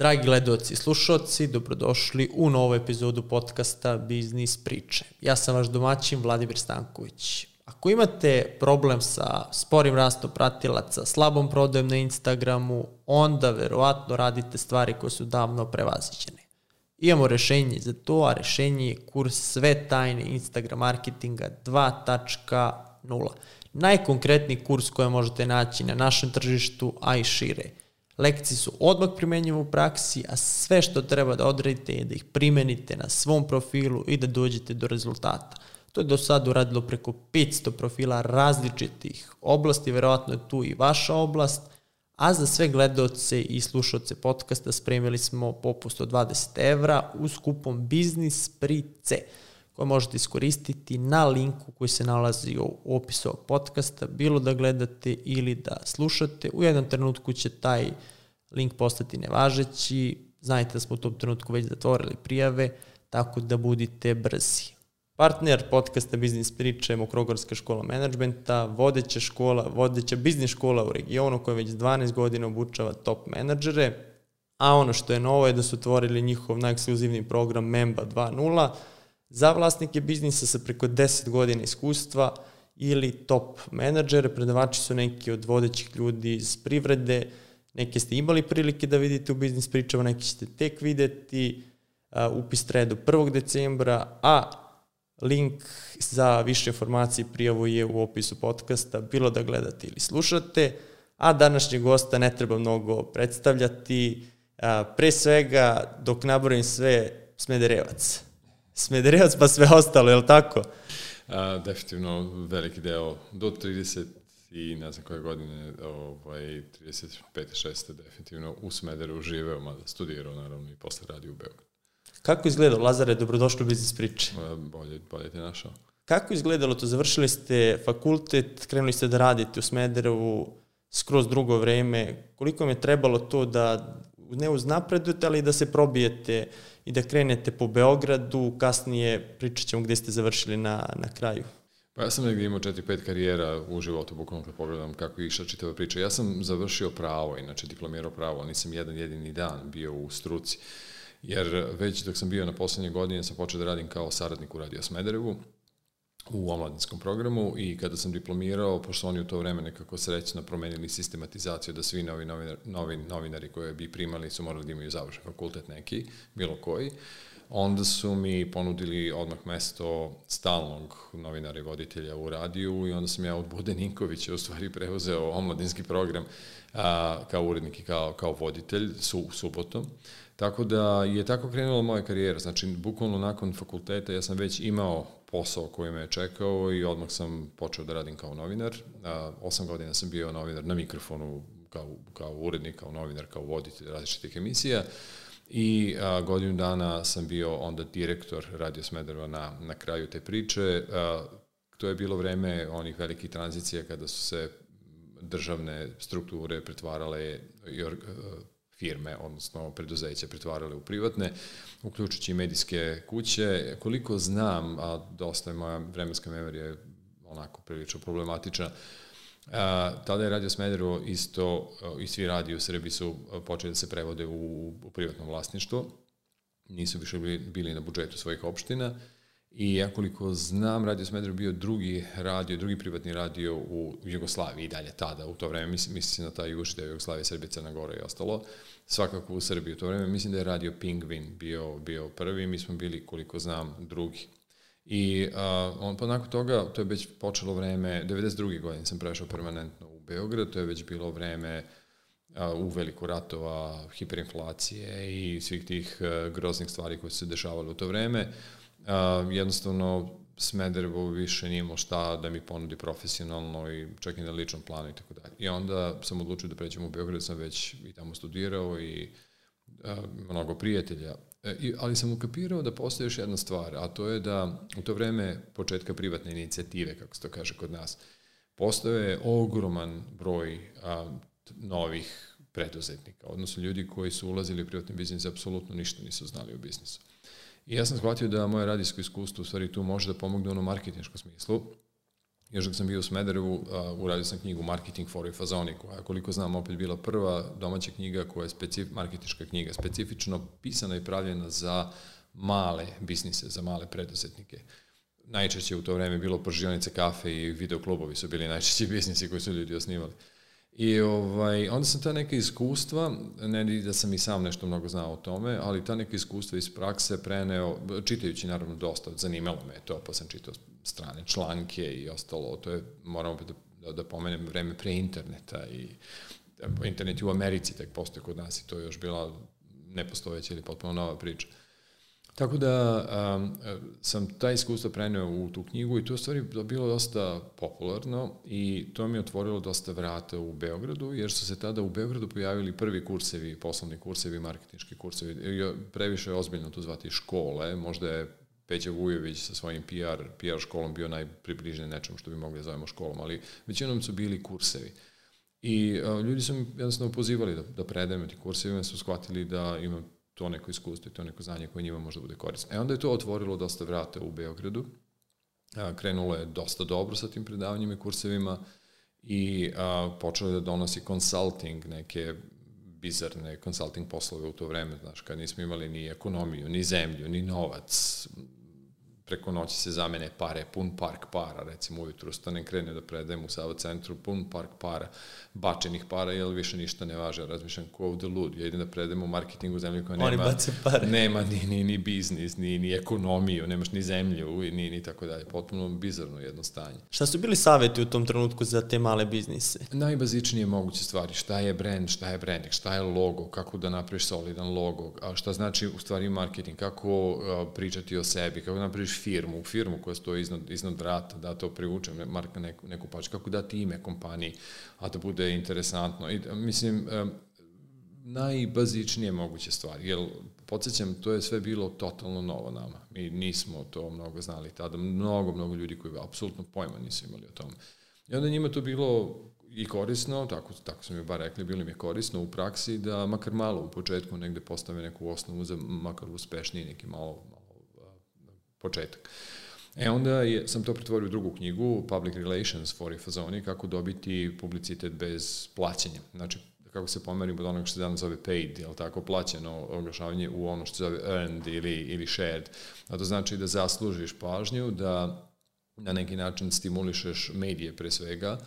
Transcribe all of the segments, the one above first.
Dragi gledoci i slušalci, dobrodošli u novu epizodu podcasta Biznis priče. Ja sam vaš domaćin Vladimir Stanković. Ako imate problem sa sporim rastom pratilaca, slabom prodajem na Instagramu, onda verovatno radite stvari koje su davno prevaziđene. Imamo rešenje za to, a rešenje je kurs Sve tajne Instagram marketinga 2.0. Najkonkretniji kurs koje možete naći na našem tržištu, a i šire – Lekcije su odmah primenjive u praksi, a sve što treba da odredite je da ih primenite na svom profilu i da dođete do rezultata. To je do sada uradilo preko 500 profila različitih oblasti, verovatno je tu i vaša oblast, a za sve gledalce i slušalce podcasta spremili smo popust od 20 evra uz kupom Biznis pri C koje možete iskoristiti na linku koji se nalazi u opisu ovog podcasta, bilo da gledate ili da slušate. U jednom trenutku će taj link postati nevažeći, znajte da smo u tom trenutku već zatvorili prijave, tako da budite brzi. Partner podcasta Biznis priče je Mokrogorska škola menadžmenta, vodeća škola, vodeća biznis škola u regionu koja već 12 godina obučava top menadžere, a ono što je novo je da su otvorili njihov najekskluzivni program Memba 2.0, za vlasnike biznisa sa preko 10 godina iskustva ili top menadžere, predavači su neki od vodećih ljudi iz privrede, neke ste imali prilike da vidite u biznis pričama, neki ćete tek videti, upis traje do 1. decembra, a link za više informacije prijavu je u opisu podcasta, bilo da gledate ili slušate, a današnjeg gosta ne treba mnogo predstavljati, pre svega, dok naborim sve, Smederevac. Smederevac pa sve ostalo, je li tako? A, definitivno veliki deo, do 30 i ne znam koje godine, ovaj, 35. 6. definitivno u Smederevu živeo, mada studirao naravno i posle radio u Beogradu. Kako izgledao, Lazare, dobrodošli u biznis priče? Bolje, bolje te našao. Kako izgledalo to? Završili ste fakultet, krenuli ste da radite u Smederevu skroz drugo vreme. Koliko vam je trebalo to da ne uznapredujete, ali da se probijete i da krenete po Beogradu, kasnije pričat ćemo gde ste završili na, na kraju. Pa ja sam negdje imao 4-5 karijera u životu, bukvalno kad pogledam kako je išla čitava priča. Ja sam završio pravo, inače diplomirao pravo, nisam jedan jedini dan bio u struci. Jer već dok sam bio na poslednje godine sam počeo da radim kao saradnik u Radio Smederevu, u omladinskom programu i kada sam diplomirao, pošto oni u to vreme nekako srećno promenili sistematizaciju da svi novi, novinar, novi novinari koje bi primali su morali da imaju završen fakultet neki, bilo koji, onda su mi ponudili odmah mesto stalnog novinara i voditelja u radiju i onda sam ja od Bude Ninkovića u stvari preuzeo omladinski program a, kao urednik i kao, kao voditelj su, subotom. Tako da je tako krenula moja karijera. Znači, bukvalno nakon fakulteta ja sam već imao posao koji me je čekao i odmah sam počeo da radim kao novinar. Osam godina sam bio novinar na mikrofonu kao, kao urednik, kao novinar, kao voditelj različitih emisija i a, godinu dana sam bio onda direktor Radio Smederva na, na kraju te priče. A, to je bilo vreme onih velikih tranzicija kada su se državne strukture pretvarale i or, firme, odnosno preduzeće pretvarale u privatne, uključujući medijske kuće. Koliko znam, a dosta je moja vremenska memorija onako prilično problematična, A, tada je Radio Smederevo isto i svi radi u Srbiji su počeli da se prevode u, u privatno vlasništvo. Nisu više bili, bili na budžetu svojih opština. I ja koliko znam, Radio Smederevo bio drugi radio, drugi privatni radio u Jugoslaviji i dalje tada, u to vreme, mislim, mislim na taj da je Jugoslavija, Srbija, Crna Gora i ostalo. Svakako u Srbiji u to vreme, mislim da je radio Pingvin bio, bio prvi, mi smo bili, koliko znam, drugi. I uh, on, pa nakon toga, to je već počelo vreme, 92. godine sam prešao permanentno u Beograd, to je već bilo vreme u veliku ratova, hiperinflacije i svih tih uh, groznih stvari koje su se dešavale u to vreme. Uh, jednostavno, Smederevo više nije imao šta da mi ponudi profesionalno i čak i na ličnom planu i tako dalje. I onda sam odlučio da pređem u Beograd, sam već i tamo studirao i uh, mnogo prijatelja E, ali sam ukapirao da postoje još jedna stvar, a to je da u to vreme početka privatne inicijative, kako se to kaže kod nas, postoje ogroman broj a, novih preduzetnika, odnosno ljudi koji su ulazili u privatni biznis, apsolutno ništa nisu znali o biznisu. I ja sam shvatio da moje radijsko iskustvo u stvari tu može da pomogne u onom marketinškom smislu, još dok sam bio u Smederevu, uh, uradio sam knjigu Marketing for a Fazoni, koja, koliko znam, opet bila prva domaća knjiga koja je specif, marketička knjiga, specifično pisana i pravljena za male biznise, za male preduzetnike. Najčešće u to vreme bilo pržionice kafe i videoklubovi su bili najčešći biznisi koji su ljudi osnivali. I ovaj, onda sam ta neka iskustva, ne da sam i sam nešto mnogo znao o tome, ali ta neka iskustva iz prakse preneo, čitajući naravno dosta, zanimalo me to, pa sam čitao strane članke i ostalo, to je, moram opet da, da, da pomenem, vreme pre interneta i internet u Americi tek postoje kod nas i to je još bila nepostojeća ili potpuno nova priča. Tako da um, sam ta iskustva preneo u tu knjigu i to je stvari bilo dosta popularno i to mi je otvorilo dosta vrata u Beogradu, jer su se tada u Beogradu pojavili prvi kursevi, poslovni kursevi, marketinški kursevi. Previše je ozbiljno to zvati škole, možda je Peđa Vujović sa svojim PR, PR školom bio najpribližniji nečemu što bi mogli da zovemo školom, ali većinom su bili kursevi. I uh, ljudi su mi jednostavno pozivali da, da predajem ti kursevima, su shvatili da imam to neko iskustvo i to neko znanje koje njima možda bude korisno. E onda je to otvorilo dosta vrata u Beogradu. A, krenulo je dosta dobro sa tim predavanjima i kursevima i a, počelo je da donosi consulting, neke bizarne consulting poslove u to vreme, znaš, kad nismo imali ni ekonomiju, ni zemlju, ni novac, preko noći se zamene pare, pun park para, recimo ujutru stanem, krene da predajem u Sava centru, pun park para, bačenih para, jer više ništa ne važe, razmišljam ko ovde lud, ja idem da predajem u marketingu zemlju koja nema, nema ni, ni, ni biznis, ni, ni ekonomiju, nemaš ni zemlju, ni, ni tako dalje, potpuno bizarno jedno stanje. Šta su bili saveti u tom trenutku za te male biznise? Najbazičnije moguće stvari, šta je brand, šta je branding, šta je logo, kako da napraviš solidan logo, a šta znači u stvari marketing, kako pričati o sebi, kako da napraviš firmu, firmu koja stoji iznad, iznad vrata, da to privuče marka neku, neku paču, kako dati ime kompaniji, a da bude interesantno. I, mislim, najbazičnije moguće stvari, jer podsjećam, to je sve bilo totalno novo nama. Mi nismo to mnogo znali tada, mnogo, mnogo ljudi koji apsolutno pojma nisu imali o tom. I onda njima to bilo i korisno, tako, tako su mi bar rekli, bilo im je korisno u praksi da makar malo u početku negde postave neku osnovu za makar uspešniji neki malo, malo početak. E onda je, sam to pretvorio u drugu knjigu, Public Relations for Ifazoni, kako dobiti publicitet bez plaćanja. Znači, kako se pomerimo od onoga što se danas zove paid, je tako, plaćeno oglašavanje u ono što se zove earned ili, ili shared. A to znači da zaslužiš pažnju, da na neki način stimulišeš medije pre svega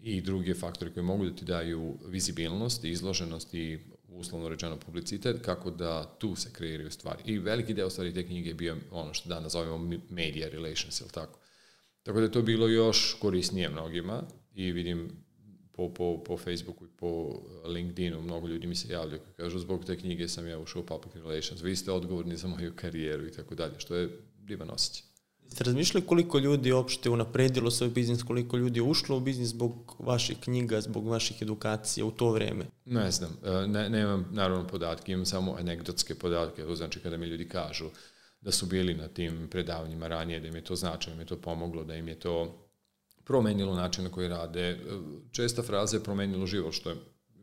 i druge faktore koji mogu da ti daju vizibilnost i izloženost i uslovno rečeno publicitet, kako da tu se kreiraju stvari. I veliki deo stvari te knjige je bio ono što danas zovemo media relations, ili tako. Tako da je to bilo još korisnije mnogima i vidim po, po, po Facebooku i po LinkedInu mnogo ljudi mi se javljaju koji kažu zbog te knjige sam ja ušao u public relations, vi ste odgovorni za moju karijeru i tako dalje, što je divan osjećaj. Ste razmišljali koliko ljudi uopšte unapredilo svoj biznis, koliko ljudi je ušlo u biznis zbog vaših knjiga, zbog vaših edukacija u to vreme? Ne znam, e, ne, nemam naravno podatke, imam samo anegdotske podatke, to znači kada mi ljudi kažu da su bili na tim predavanjima ranije, da im je to značajno, da im je to pomoglo, da im je to promenilo način na koji rade. E, česta fraza je promenilo život, što je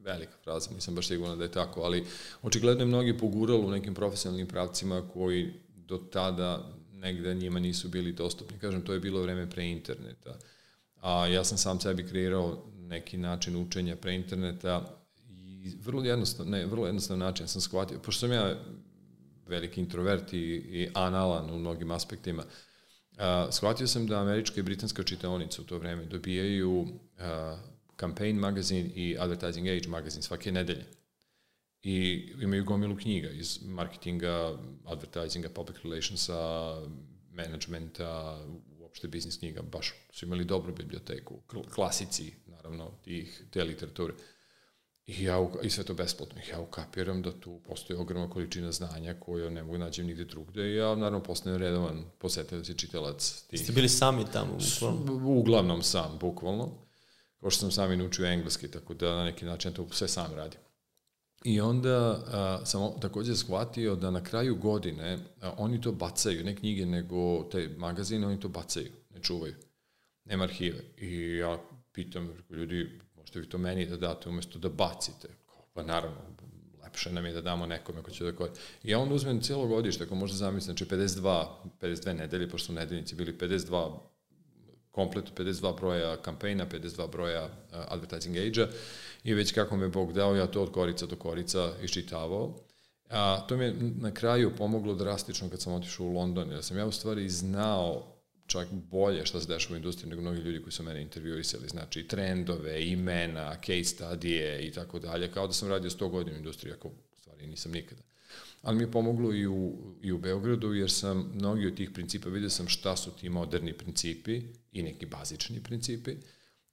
velika fraza, nisam baš siguran da je tako, ali očigledno je mnogi poguralo u nekim profesionalnim pravcima koji do tada negde njima nisu bili dostupni. Kažem, to je bilo vreme pre interneta. A ja sam sam sebi kreirao neki način učenja pre interneta i vrlo jednostavno, ne, vrlo jednostavno način sam shvatio, pošto sam ja veliki introvert i, i analan u mnogim aspektima, a, shvatio sam da američka i britanska čitaonica u to vreme dobijaju a, Campaign magazin i Advertising Age magazin svake nedelje i imaju gomilu knjiga iz marketinga, advertisinga, public relationsa, managementa, uopšte biznis knjiga, baš su imali dobru biblioteku, klasici, naravno, tih, te literature. I, ja, I sve to besplatno. Ja ukapiram da tu postoji ogromna količina znanja koju ne mogu naći nigde drugde i ja naravno postajem redovan posetilac i čitalac tih. Ste bili sami tamo, bukvalno? Uglavnom sam, bukvalno. Kao što sam sami naučio engleski, tako da na neki način to sve sam radim. I onda a, sam takođe shvatio da na kraju godine a, oni to bacaju, ne knjige, nego te magazine, oni to bacaju, ne čuvaju. Nema arhive. I ja pitam ljudi, možete vi to meni da date umesto da bacite? Pa naravno, lepše nam je da damo nekome ko će da koristi. I ja onda uzmem cijelo godište, ako možda zamislim, znači 52, 52 nedelje, pošto su nedeljnici bili 52 kompletu 52 broja kampejna, 52 broja uh, advertising age-a i već kako me Bog dao, ja to od korica do korica iščitavao. A to mi je na kraju pomoglo drastično kad sam otišao u London, jer sam ja u stvari znao čak bolje šta se dešava u industriji nego mnogi ljudi koji su mene intervjuisali, znači trendove, imena, case studije i tako dalje, kao da sam radio 100 godina u industriji, ako u stvari nisam nikada. Ali mi je pomoglo i u, i u Beogradu, jer sam mnogi od tih principa, vidio sam šta su ti moderni principi i neki bazični principi,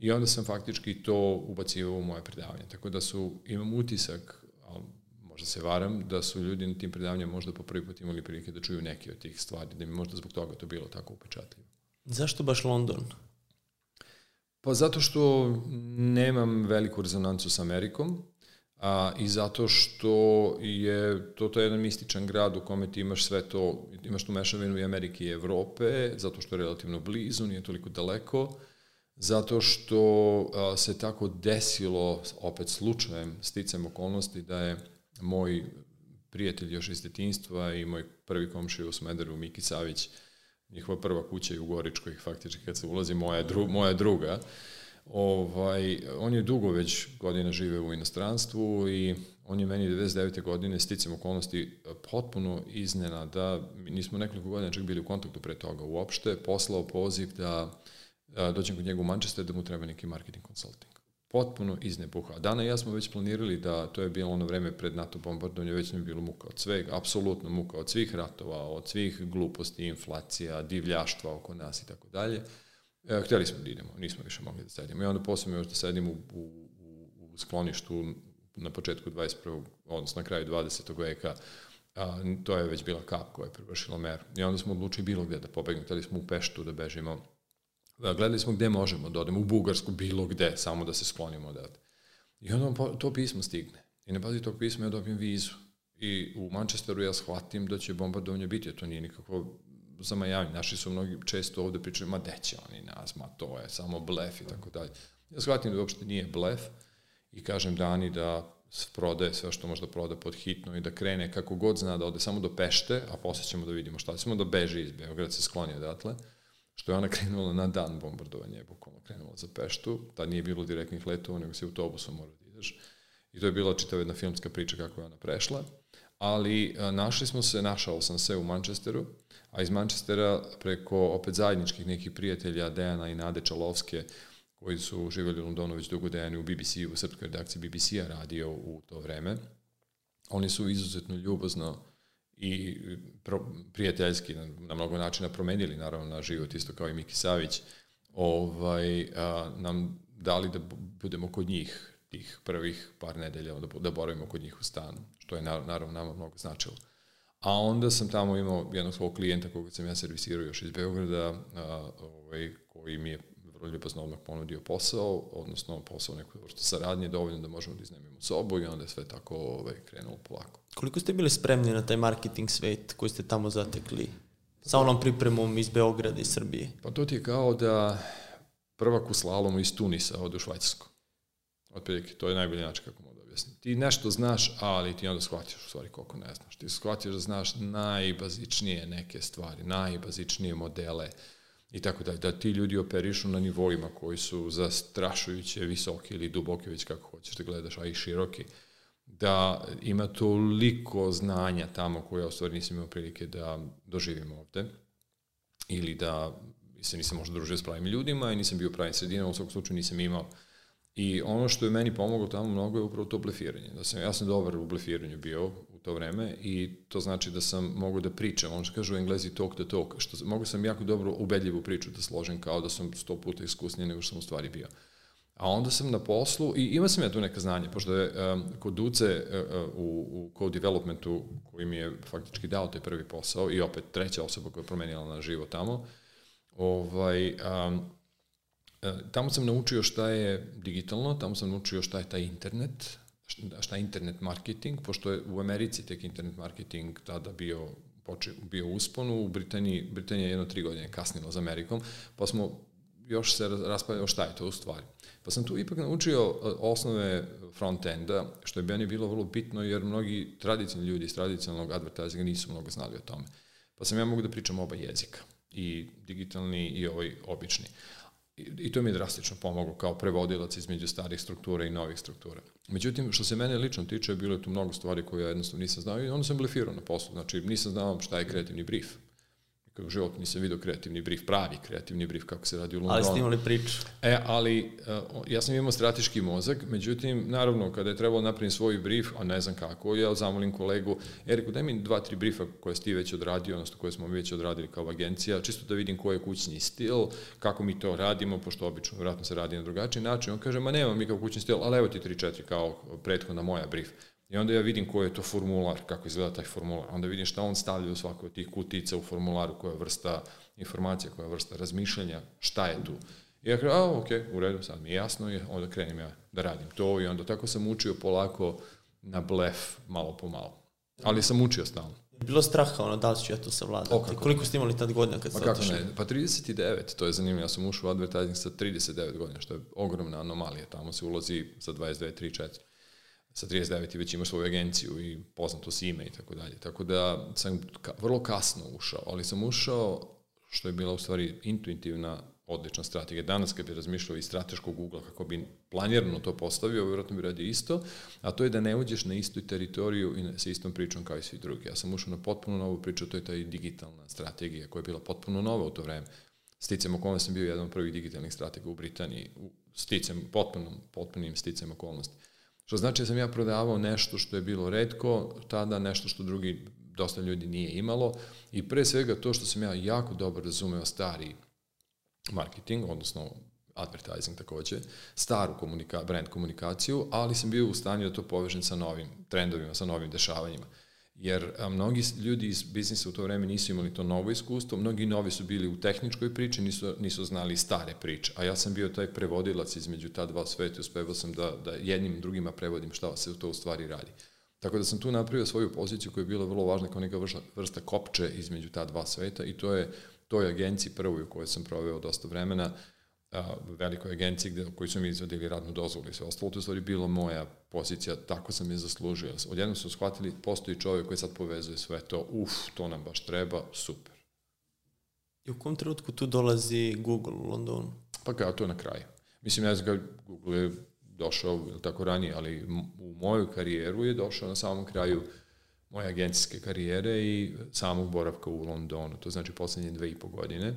i onda sam faktički to ubacio u moje predavanje. Tako da su, imam utisak, ali možda se varam, da su ljudi na tim predavanjima možda po prvi put imali prilike da čuju neke od tih stvari, da mi možda zbog toga to bilo tako upečatljivo. Zašto baš London? Pa zato što nemam veliku rezonancu sa Amerikom a, i zato što je to, to je jedan mističan grad u kome ti imaš sve to, imaš tu mešavinu i Amerike i Evrope, zato što je relativno blizu, nije toliko daleko, zato što a, se tako desilo, opet slučajem, sticam okolnosti, da je moj prijatelj još iz detinstva i moj prvi komšija u Smederu, Miki Savić, njihova prva kuća je u Goričkoj, faktički kad se ulazi moja, dru, moja druga. Ovaj, on je dugo već godina žive u inostranstvu i on je meni 99. godine sticam okolnosti potpuno iznenada, nismo nekoliko godina čak bili u kontaktu pre toga uopšte, poslao poziv da, dođem kod njega u Manchester da mu treba neki marketing consulting potpuno iznepuha. Dana i ja smo već planirali da, to je bilo ono vreme pred NATO bombardovanje, već nam je bilo muka od svega, apsolutno muka od svih ratova, od svih gluposti, inflacija, divljaštva oko nas i tako dalje. E, hteli smo da idemo, nismo više mogli da sedimo. I onda posle još da sedimo u, u, u skloništu na početku 21. odnosno na kraju 20. veka, a, to je već bila kap koja je prevršila meru. I onda smo odlučili bilo gde da pobegnemo, hteli smo u Peštu da bežimo gledali smo gde možemo da odemo, u Bugarsku, bilo gde, samo da se sklonimo odavde. I onda to pismo stigne. I na bazi tog pisma ja dobijem vizu. I u Manchesteru ja shvatim da će bombardovanje biti, to nije nikakvo zamajavanje. Naši su mnogi često ovde pričaju, ma gde će oni nas, ma to je samo blef i tako dalje. Ja shvatim da uopšte nije blef i kažem Dani da prodaje sve što može da proda pod hitno i da krene kako god zna da ode samo do Pešte, a posle ćemo da vidimo šta ćemo da beže iz Beograda, se skloni odatle što je ona krenula na dan bombardovanja, je bukvalno krenula za Peštu, tad nije bilo direktnih letova, nego si autobusom morao da ideš. I to je bila čitava jedna filmska priča kako je ona prešla. Ali a, našli smo se, našao sam se u Manchesteru, a iz Manchestera preko opet zajedničkih nekih prijatelja Dejana i Nade Čalovske, koji su živjeli u Londonu već dugo Dejani u BBC, u srpskoj redakciji BBC-a radio u to vreme. Oni su izuzetno ljubazno i pro, prijateljski na, na mnogo načina promenili naravno na život isto kao i Miki Savić ovaj, a, nam dali da budemo kod njih tih prvih par nedelja da, da boravimo kod njih u stanu što je naravno nama mnogo značilo. A onda sam tamo imao jednog svog klijenta koga sam ja servisirao još iz Beograda a, ovaj, koji mi je vrlo ljubazno odmah ponudio posao, odnosno posao neko vrstu saradnje, dovoljno da možemo da iznajmimo sobu i onda je sve tako ovaj, krenulo polako. Koliko ste bili spremni na taj marketing svet koji ste tamo zatekli? Sa onom pripremom iz Beograda i Srbije? Pa to ti je kao da prvak u slalomu iz Tunisa od u Švajcarsku. Otprilike, to je najbolji način kako mogu da objasnim. Ti nešto znaš, ali ti onda shvatiš u stvari koliko ne znaš. Ti shvatiš da znaš najbazičnije neke stvari, najbazičnije modele, uh, i tako dalje, da ti ljudi operišu na nivoima koji su zastrašujuće visoki ili duboki, već kako hoćeš da gledaš, a i široki, da ima toliko znanja tamo koje u stvari nisam imao prilike da doživim ovde, ili da se nisam možda družio s pravim ljudima i nisam bio pravim sredinom, u svakom slučaju nisam imao. I ono što je meni pomoglo tamo mnogo je upravo to blefiranje. Da sam, ja sam dobar u blefiranju bio to vreme i to znači da sam mogu da pričam, ono što kažu u englezi talk the talk, što mogu sam jako dobro ubedljivu priču da složim kao da sam sto puta iskusniji nego što sam u stvari bio. A onda sam na poslu i ima sam ja tu neka znanje, pošto je um, kod Duce uh, u, u co-developmentu koji mi je faktički dao taj prvi posao i opet treća osoba koja je promenila na živo tamo, ovaj, um, tamo sam naučio šta je digitalno, tamo sam naučio šta je taj internet, šta je internet marketing, pošto je u Americi tek internet marketing tada bio poče, bio usponu, u Britaniji, Britanija je jedno tri godine kasnila za Amerikom, pa smo još se raspravljali šta je to u stvari. Pa sam tu ipak naučio e, osnove front-enda, što je meni bilo vrlo bitno, jer mnogi tradicionalni ljudi iz tradicionalnog advertisinga nisu mnogo znali o tome. Pa sam ja mogu da pričam oba jezika, i digitalni i ovaj obični. I to mi je drastično pomoglo kao prevodilac između starih struktura i novih struktura. Međutim, što se mene lično tiče, bilo je tu mnogo stvari koje ja jednostavno nisam znao i onda sam blefirao na poslu. Znači, nisam znao šta je kreativni brief u životu nisam vidio kreativni brief, pravi kreativni brief kako se radi u Londonu. Ali ste imali priču. E, ali uh, ja sam imao strateški mozak, međutim, naravno, kada je trebalo napraviti svoj brief, a ne znam kako, ja zamolim kolegu, Eriku, daj mi dva, tri briefa koje ste već odradio, odnosno koje smo već odradili kao agencija, čisto da vidim koji je kućni stil, kako mi to radimo, pošto obično, vjerojatno se radi na drugačiji način. On kaže, ma nema mi kao kućni stil, ali evo ti tri, četiri kao prethodna moja brief. I onda ja vidim koji je to formular, kako izgleda taj formular. Onda vidim šta on stavlja u svakoj od tih kutica u formularu, koja je vrsta informacija, koja je vrsta razmišljanja, šta je tu. I ja kažem, a, ok, u redu, sad mi je jasno i onda krenem ja da radim to i onda tako sam učio polako na blef, malo po malo. Ali sam učio stalno. Bilo straha, ono, da li ću ja to savladati? O, kako? Koliko ste imali tad godina kad ste pa kako ne? Pa 39, to je zanimljivo. Ja sam ušao u advertising sa 39 godina, što je ogromna anomalija. Tamo se ulazi sa 22, 3, 4 sa 39 i već imaš svoju agenciju i poznato si ime i tako dalje. Tako da sam ka, vrlo kasno ušao, ali sam ušao što je bila u stvari intuitivna odlična strategija. Danas kad bi razmišljao i strateškog Google kako bi planirano to postavio, vjerojatno bi radio isto, a to je da ne uđeš na istu teritoriju i sa istom pričom kao i svi drugi. Ja sam ušao na potpuno novu priču, to je ta digitalna strategija koja je bila potpuno nova u to vreme. Sticam okolnosti sam bio jedan od prvih digitalnih stratega u Britaniji, sticam, potpunom, potpunim sticam okolnosti. Što znači da sam ja prodavao nešto što je bilo redko, tada nešto što drugi dosta ljudi nije imalo. I pre svega to što sam ja jako dobro razumeo stari marketing, odnosno advertising takođe, staru komunika, brand komunikaciju, ali sam bio u stanju da to povežem sa novim trendovima, sa novim dešavanjima jer a, mnogi ljudi iz biznisa u to vreme nisu imali to novo iskustvo, mnogi novi su bili u tehničkoj priči, nisu, nisu znali stare priče, a ja sam bio taj prevodilac između ta dva sveta uspevao sam da, da jednim drugima prevodim šta se to u stvari radi. Tako da sam tu napravio svoju poziciju koja je bila vrlo važna kao neka vrsta, vrsta kopče između ta dva sveta i to je toj agenciji prvoj u kojoj sam proveo dosta vremena, a, velikoj agenciji gde, koji su mi izvadili radnu dozvolu i sve ostalo, to je stvari bilo moja pozicija, tako sam je zaslužio. Odjednom su shvatili, postoji čovjek koji sad povezuje sve to, uf, to nam baš treba, super. I u kom trenutku tu dolazi Google u Londonu? Pa kao, to je na kraju. Mislim, ja znam Google je došao tako ranije, ali u moju karijeru je došao na samom kraju moje agencijske karijere i samog boravka u Londonu. To znači poslednje dve i po godine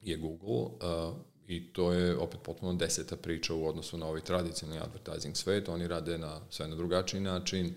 je Google uh, I to je opet potpuno deseta priča u odnosu na ovaj tradicionalni advertising svet. Oni rade na sve na drugačiji način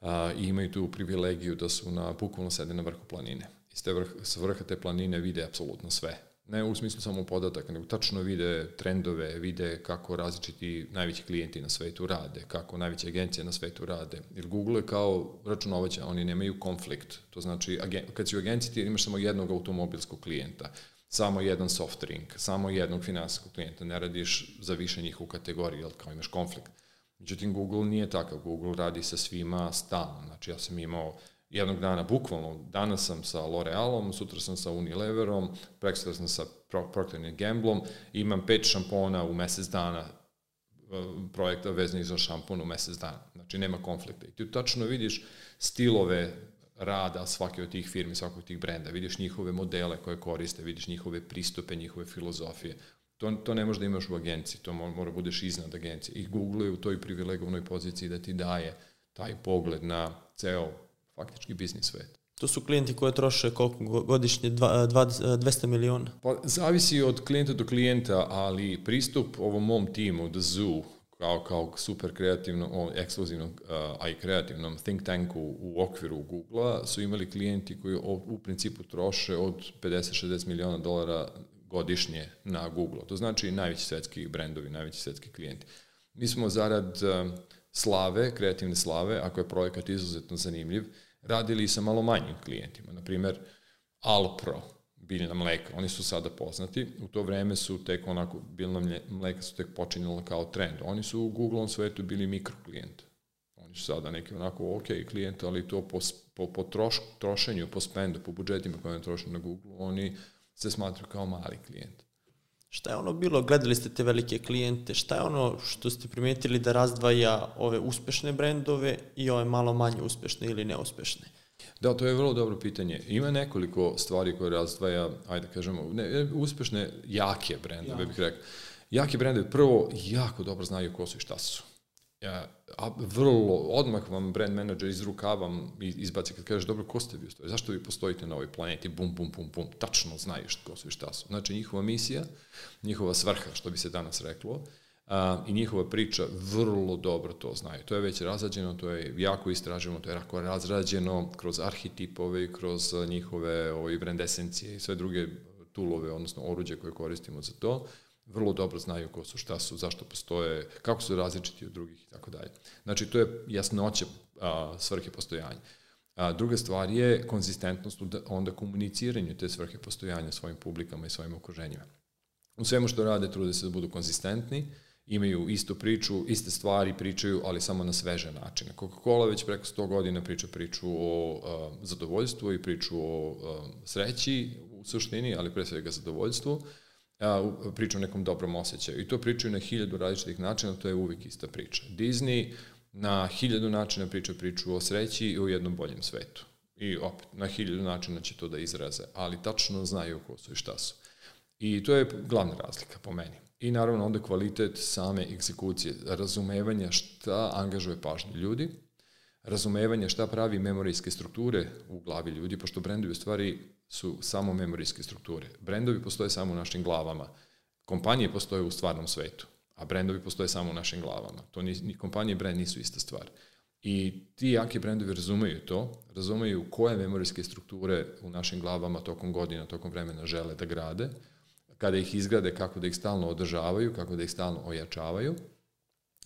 a, i imaju tu privilegiju da su na bukvalno sede na vrhu planine. I te vrh, s vrha te planine vide apsolutno sve. Ne u smislu samo podataka, nego tačno vide trendove, vide kako različiti najveći klijenti na svetu rade, kako najveće agencije na svetu rade. Jer Google je kao računovaća, oni nemaju konflikt. To znači, kad si u agenciji ti imaš samo jednog automobilskog klijenta samo jedan soft drink, samo jednog finansijskog klijenta, ne radiš za više njih u kategoriji, jel kao imaš konflikt. Međutim, Google nije takav, Google radi sa svima stalno, znači ja sam imao jednog dana, bukvalno, danas sam sa L'Orealom, sutra sam sa Unileverom, prekstra sam sa Procter Gamblom, imam pet šampona u mesec dana e, projekta vezanih za šampon u mesec dana. Znači, nema konflikta. I ti tačno vidiš stilove rada svake od tih firmi, svakog tih brenda, vidiš njihove modele koje koriste, vidiš njihove pristupe, njihove filozofije. To, to ne možeš da imaš u agenciji, to mora, mora budeš iznad agencije. I Google je u toj privilegovnoj poziciji da ti daje taj pogled na ceo faktički biznis svet. To su klijenti koje troše koliko godišnje? Dva, dva, 200 miliona? Pa, zavisi od klijenta do klijenta, ali pristup ovom mom timu, The Zoo, kao, kao super kreativno, o, ekskluzivnom, a i kreativnom think tanku u okviru Google-a su imali klijenti koji u, principu troše od 50-60 miliona dolara godišnje na Google. To znači najveći svetski brendovi, najveći svetski klijenti. Mi smo zarad slave, kreativne slave, ako je projekat izuzetno zanimljiv, radili sa malo manjim klijentima. Naprimer, Alpro, biljna mleka. Oni su sada poznati. U to vreme su tek onako, biljna mleka su tek počinjala kao trend. Oni su u Google-om svetu bili mikroklijent. Oni su sada neki onako ok klijent, ali to po, po, po troš, trošenju, po spendu, po budžetima koje oni troše na Google, oni se smatruju kao mali klijent. Šta je ono bilo, gledali ste te velike klijente, šta je ono što ste primetili da razdvaja ove uspešne brendove i ove malo manje uspešne ili neuspešne? Da, to je vrlo dobro pitanje. Ima nekoliko stvari koje razdvaja, ajde da kažemo, ne, uspešne, jake brendove, ja. bih rekao. Jake brendove, prvo, jako dobro znaju ko su i šta su. Ja, a vrlo, odmah vam brand manager iz rukava izbaci kad kažeš, dobro, ko ste vi u Zašto vi postojite na ovoj planeti? Bum, bum, bum, bum. Tačno znaju ko su i šta su. Znači, njihova misija, njihova svrha, što bi se danas reklo, a, i njihova priča vrlo dobro to znaju. To je već razrađeno, to je jako istraženo, to je jako razrađeno kroz arhetipove, kroz njihove ovaj, brand esencije i sve druge tulove, odnosno oruđe koje koristimo za to vrlo dobro znaju ko su, šta su, zašto postoje, kako su različiti od drugih i tako dalje. Znači, to je jasnoće a, svrhe postojanja. A, druga stvar je konzistentnost onda komuniciranju te svrhe postojanja svojim publikama i svojim okruženjima. U svemu što rade trude se da budu konzistentni, imaju istu priču, iste stvari pričaju, ali samo na sveže načine. Coca-Cola već preko 100 godina priča priču o a, zadovoljstvu i priču o a, sreći u suštini, ali pre svega zadovoljstvu a, priča o nekom dobrom osjećaju. I to pričaju na hiljadu različitih načina, to je uvijek ista priča. Disney na hiljadu načina priča priču o sreći i o jednom boljem svetu. I opet, na hiljadu načina će to da izraze, ali tačno znaju ko su i šta su. I to je glavna razlika po meni. I naravno onda kvalitet same egzekucije, razumevanja šta angažuje pažnju ljudi, razumevanje šta pravi memorijske strukture u glavi ljudi, pošto brendovi u stvari su samo memorijske strukture. Brendovi postoje samo u našim glavama. Kompanije postoje u stvarnom svetu, a brendovi postoje samo u našim glavama. To ni, ni kompanije i brend nisu ista stvar. I ti jaki brendovi razumeju to, razumeju koje memorijske strukture u našim glavama tokom godina, tokom vremena žele da grade, kada ih izgrade, kako da ih stalno održavaju, kako da ih stalno ojačavaju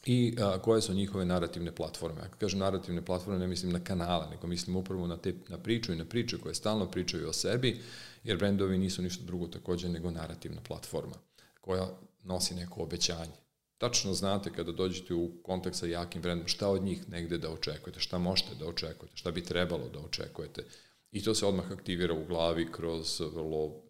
i a, koje su njihove narativne platforme. Ako kažem narativne platforme, ne mislim na kanale, nego mislim upravo na, te, na priču i na priče koje stalno pričaju o sebi, jer brendovi nisu ništa drugo takođe nego narativna platforma koja nosi neko obećanje. Tačno znate kada dođete u kontakt sa jakim brendom šta od njih negde da očekujete, šta možete da očekujete, šta bi trebalo da očekujete. I to se odmah aktivira u glavi kroz vrlo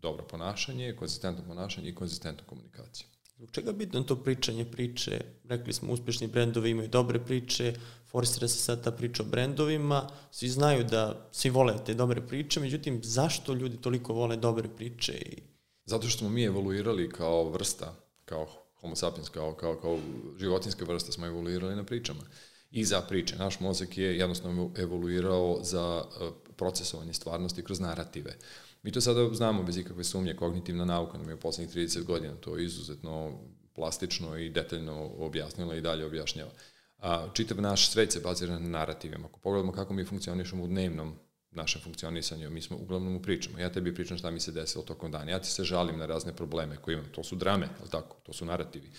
dobro ponašanje, konzistentno ponašanje i konzistentnu komunikaciju. Zbog čega bitno to pričanje priče? Rekli smo, uspešni brendovi imaju dobre priče, forsira se sad ta priča o brendovima, svi znaju da svi vole te dobre priče, međutim, zašto ljudi toliko vole dobre priče? I... Zato što smo mi evoluirali kao vrsta, kao homo sapiens, kao, kao, kao životinska vrsta smo evoluirali na pričama i za priče. Naš mozak je jednostavno evoluirao za e, procesovanje stvarnosti kroz narative. Mi to sada znamo bez ikakve sumnje, kognitivna nauka nam je u poslednjih 30 godina to izuzetno plastično i detaljno objasnila i dalje objašnjava. A, čitav naš svet se bazira na narativima. Ako pogledamo kako mi funkcionišemo u dnevnom našem funkcionisanju, mi smo uglavnom u pričama. Ja tebi pričam šta mi se desilo tokom dana. Ja ti se žalim na razne probleme koje imam. To su drame, ali tako? To su narativi.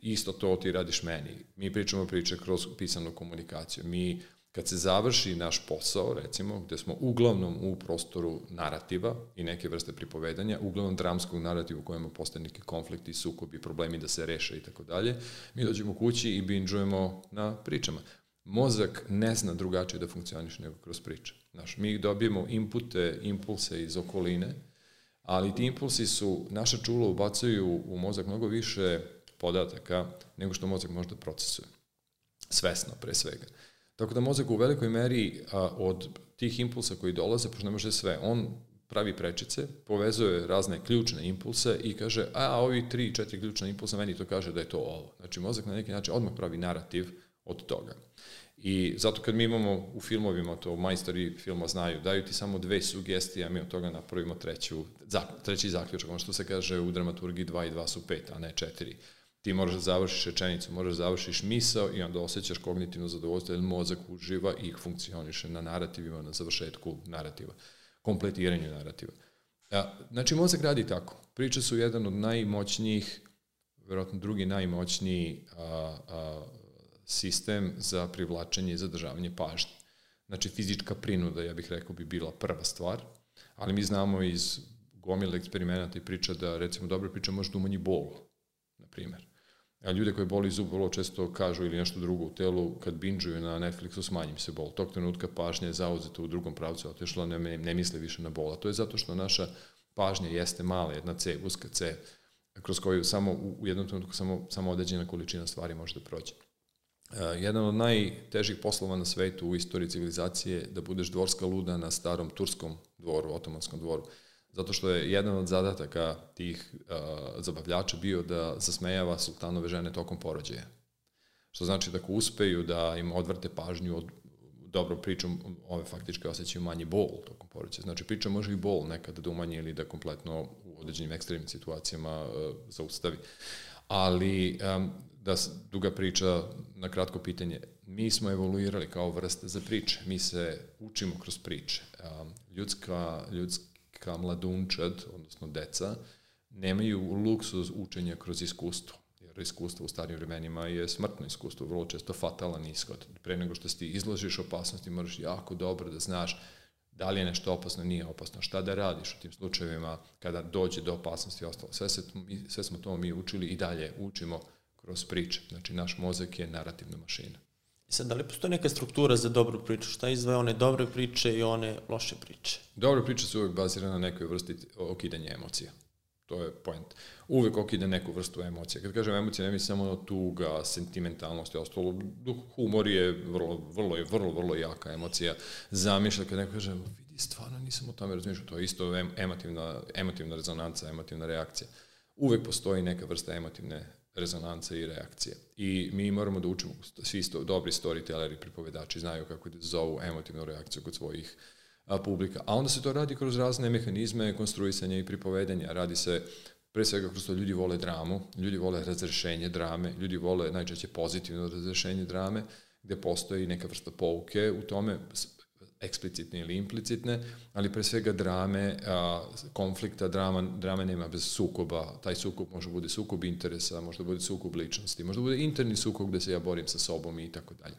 Isto to ti radiš meni. Mi pričamo priče kroz pisanu komunikaciju. Mi Kad se završi naš posao, recimo, gde smo uglavnom u prostoru narativa i neke vrste pripovedanja, uglavnom dramskog narativa u kojima postoje neki konflikti, sukobi, problemi da se reše i tako dalje, mi dođemo kući i binđujemo na pričama. Mozak ne zna drugačije da funkcioniš nego kroz priče. Znaš, mi dobijemo inpute, impulse iz okoline, ali ti impulsi su, naša čula ubacuju u mozak mnogo više podataka nego što mozak može da procesuje. Svesno, pre svega. Tako da mozak u velikoj meri a, od tih impulsa koji dolaze, pošto ne može sve, on pravi prečice, povezuje razne ključne impulse i kaže, a ovi tri, četiri ključne impulsa, meni to kaže da je to ovo. Znači, mozak na neki način odmah pravi narativ od toga. I zato kad mi imamo u filmovima, to majstori filma znaju, daju ti samo dve sugestije, a mi od toga napravimo treću, treći zaključak, ono što se kaže u dramaturgiji 2 i 2 su 5, a ne 4 ti moraš da završiš rečenicu, moraš da završiš misao i onda osjećaš kognitivno zadovoljstvo, jer mozak uživa i funkcioniše na narativima, na završetku narativa, kompletiranju narativa. A, znači, mozak radi tako. Priče su jedan od najmoćnijih, verovatno drugi najmoćniji a, a, sistem za privlačenje i zadržavanje pažnje. Znači, fizička prinuda, ja bih rekao, bi bila prva stvar, ali mi znamo iz gomile eksperimenta i priča da, recimo, dobra priča može da umanji bol, na primer. A ljude koji boli zub vrlo često kažu ili nešto drugo u telu, kad binđuju na Netflixu smanjim se bol. Tog trenutka pažnja je zauzeta u drugom pravcu, otešla, ne, ne misle više na bol. A to je zato što naša pažnja jeste mala, jedna C, uska C, kroz koju samo u jednom trenutku samo, samo određena količina stvari može da prođe. Uh, jedan od najtežih poslova na svetu u istoriji civilizacije je da budeš dvorska luda na starom turskom dvoru, otomanskom dvoru. Zato što je jedan od zadataka tih uh, zabavljača bio da zasmejava sultanove žene tokom porođaja. Što znači da ako uspeju da im odvrte pažnju od dobro pričom, ove faktički osjećaju manji bol tokom porođaja. Znači priča može i bol nekada da umanji ili da kompletno u određenim ekstremnim situacijama uh, zaustavi. Ali um, da duga priča na kratko pitanje, mi smo evoluirali kao vrste za priče, mi se učimo kroz priče. Ljudska, ljudska mladunčad, odnosno deca, nemaju luksuz učenja kroz iskustvo jer iskustvo u starim vremenima je smrtno iskustvo, vrlo često fatalan ishod. Pre nego što ti izložiš opasnosti, moraš jako dobro da znaš da li je nešto opasno, nije opasno, šta da radiš u tim slučajevima kada dođe do opasnosti i ostalo. Sve, se, sve smo to mi učili i dalje učimo kroz priče. Znači, naš mozak je narativna mašina. Sad, da li postoji neka struktura za dobru priču? Šta izvaje one dobre priče i one loše priče? Dobre priče su uvek bazirane na nekoj vrsti okidanja emocija. To je point. Uvek okida neku vrstu emocija. Kad kažem emocija, ne mislim samo na tuga, sentimentalnost i ostalo. Humor je vrlo, vrlo, vrlo, vrlo jaka emocija. Zamišlja kad neko kaže, vidi, stvarno nisam o tome razmišljao. To je isto emotivna, emotivna rezonanca, emotivna reakcija. Uvek postoji neka vrsta emotivne rezonance i reakcije. I mi moramo da učimo, svi sto, dobri storytelleri, pripovedači znaju kako da zovu emotivnu reakciju kod svojih a, publika. A onda se to radi kroz razne mehanizme konstruisanja i pripovedanja. Radi se pre svega kroz to ljudi vole dramu, ljudi vole razrešenje drame, ljudi vole najčešće pozitivno razrešenje drame, gde postoji neka vrsta pouke u tome, eksplicitne ili implicitne, ali pre svega drame, a, konflikta, drama, drame nema bez sukoba, taj sukob može da bude sukob interesa, može da bude sukob ličnosti, može da bude interni sukob gde se ja borim sa sobom i tako dalje.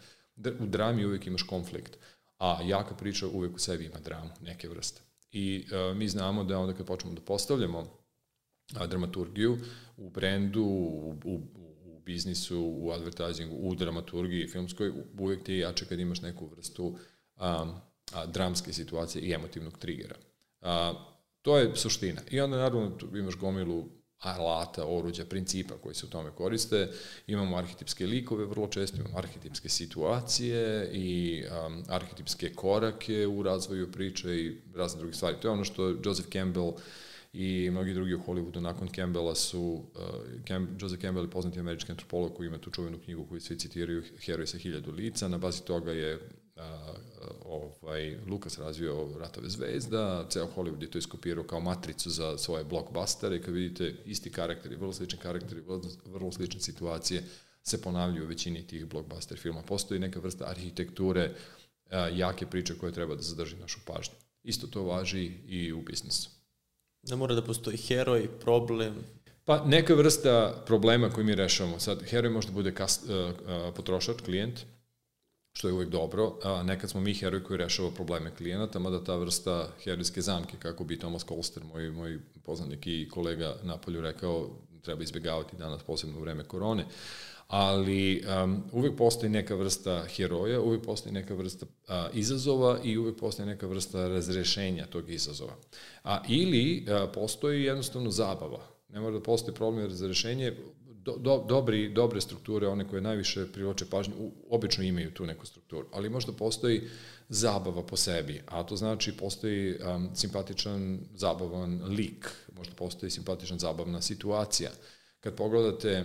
U drami uvek imaš konflikt, a jaka priča uvek u sebi ima dramu, neke vrste. I a, mi znamo da onda kad počnemo da postavljamo a, dramaturgiju u brendu, u, u, u biznisu, u advertisingu, u dramaturgiji filmskoj, uvek ti je jače kad imaš neku vrstu um, a, dramske situacije i emotivnog trigera. A, to je suština. I onda naravno tu imaš gomilu alata, oruđa, principa koji se u tome koriste. Imamo arhetipske likove, vrlo često imamo arhetipske situacije i um, arhetipske korake u razvoju priče i razne druge stvari. To je ono što Joseph Campbell i mnogi drugi u Hollywoodu nakon Campbella su, uh, Camp, Joseph Campbell je poznati američki antropolog koji ima tu čuvenu knjigu koju svi citiraju Heroj sa hiljadu lica, na bazi toga je a, ovaj, Lukas razvio Ratove zvezda, ceo Hollywood je to iskopirao kao matricu za svoje blockbustere i kad vidite isti karakteri, vrlo slični karakteri, vrlo, vrlo slične situacije se ponavljaju u većini tih blockbuster filma. Postoji neka vrsta arhitekture a, jake priče koje treba da zadrži našu pažnju. Isto to važi i u biznisu. Da mora da postoji heroj, problem, Pa neka vrsta problema koji mi rešavamo. Sad, heroj može da bude kast, uh, uh, potrošač, klijent, što je uvek dobro. A, nekad smo mi heroj koji rešava probleme klijenata, mada ta vrsta herojske zamke, kako bi Thomas Kolster, moj, moj poznanik i kolega na polju rekao, treba izbjegavati danas, posebno u vreme korone, ali um, uvek postoji neka vrsta heroja, uvek postoji neka vrsta a, izazova i uvek postoji neka vrsta razrešenja tog izazova. A, ili a, postoji jednostavno zabava. Ne mora da postoji problem razrešenje, do, do, dobri, dobre strukture, one koje najviše privlače pažnju, obično imaju tu neku strukturu, ali možda postoji zabava po sebi, a to znači postoji um, simpatičan, zabavan lik, možda postoji simpatičan, zabavna situacija. Kad pogledate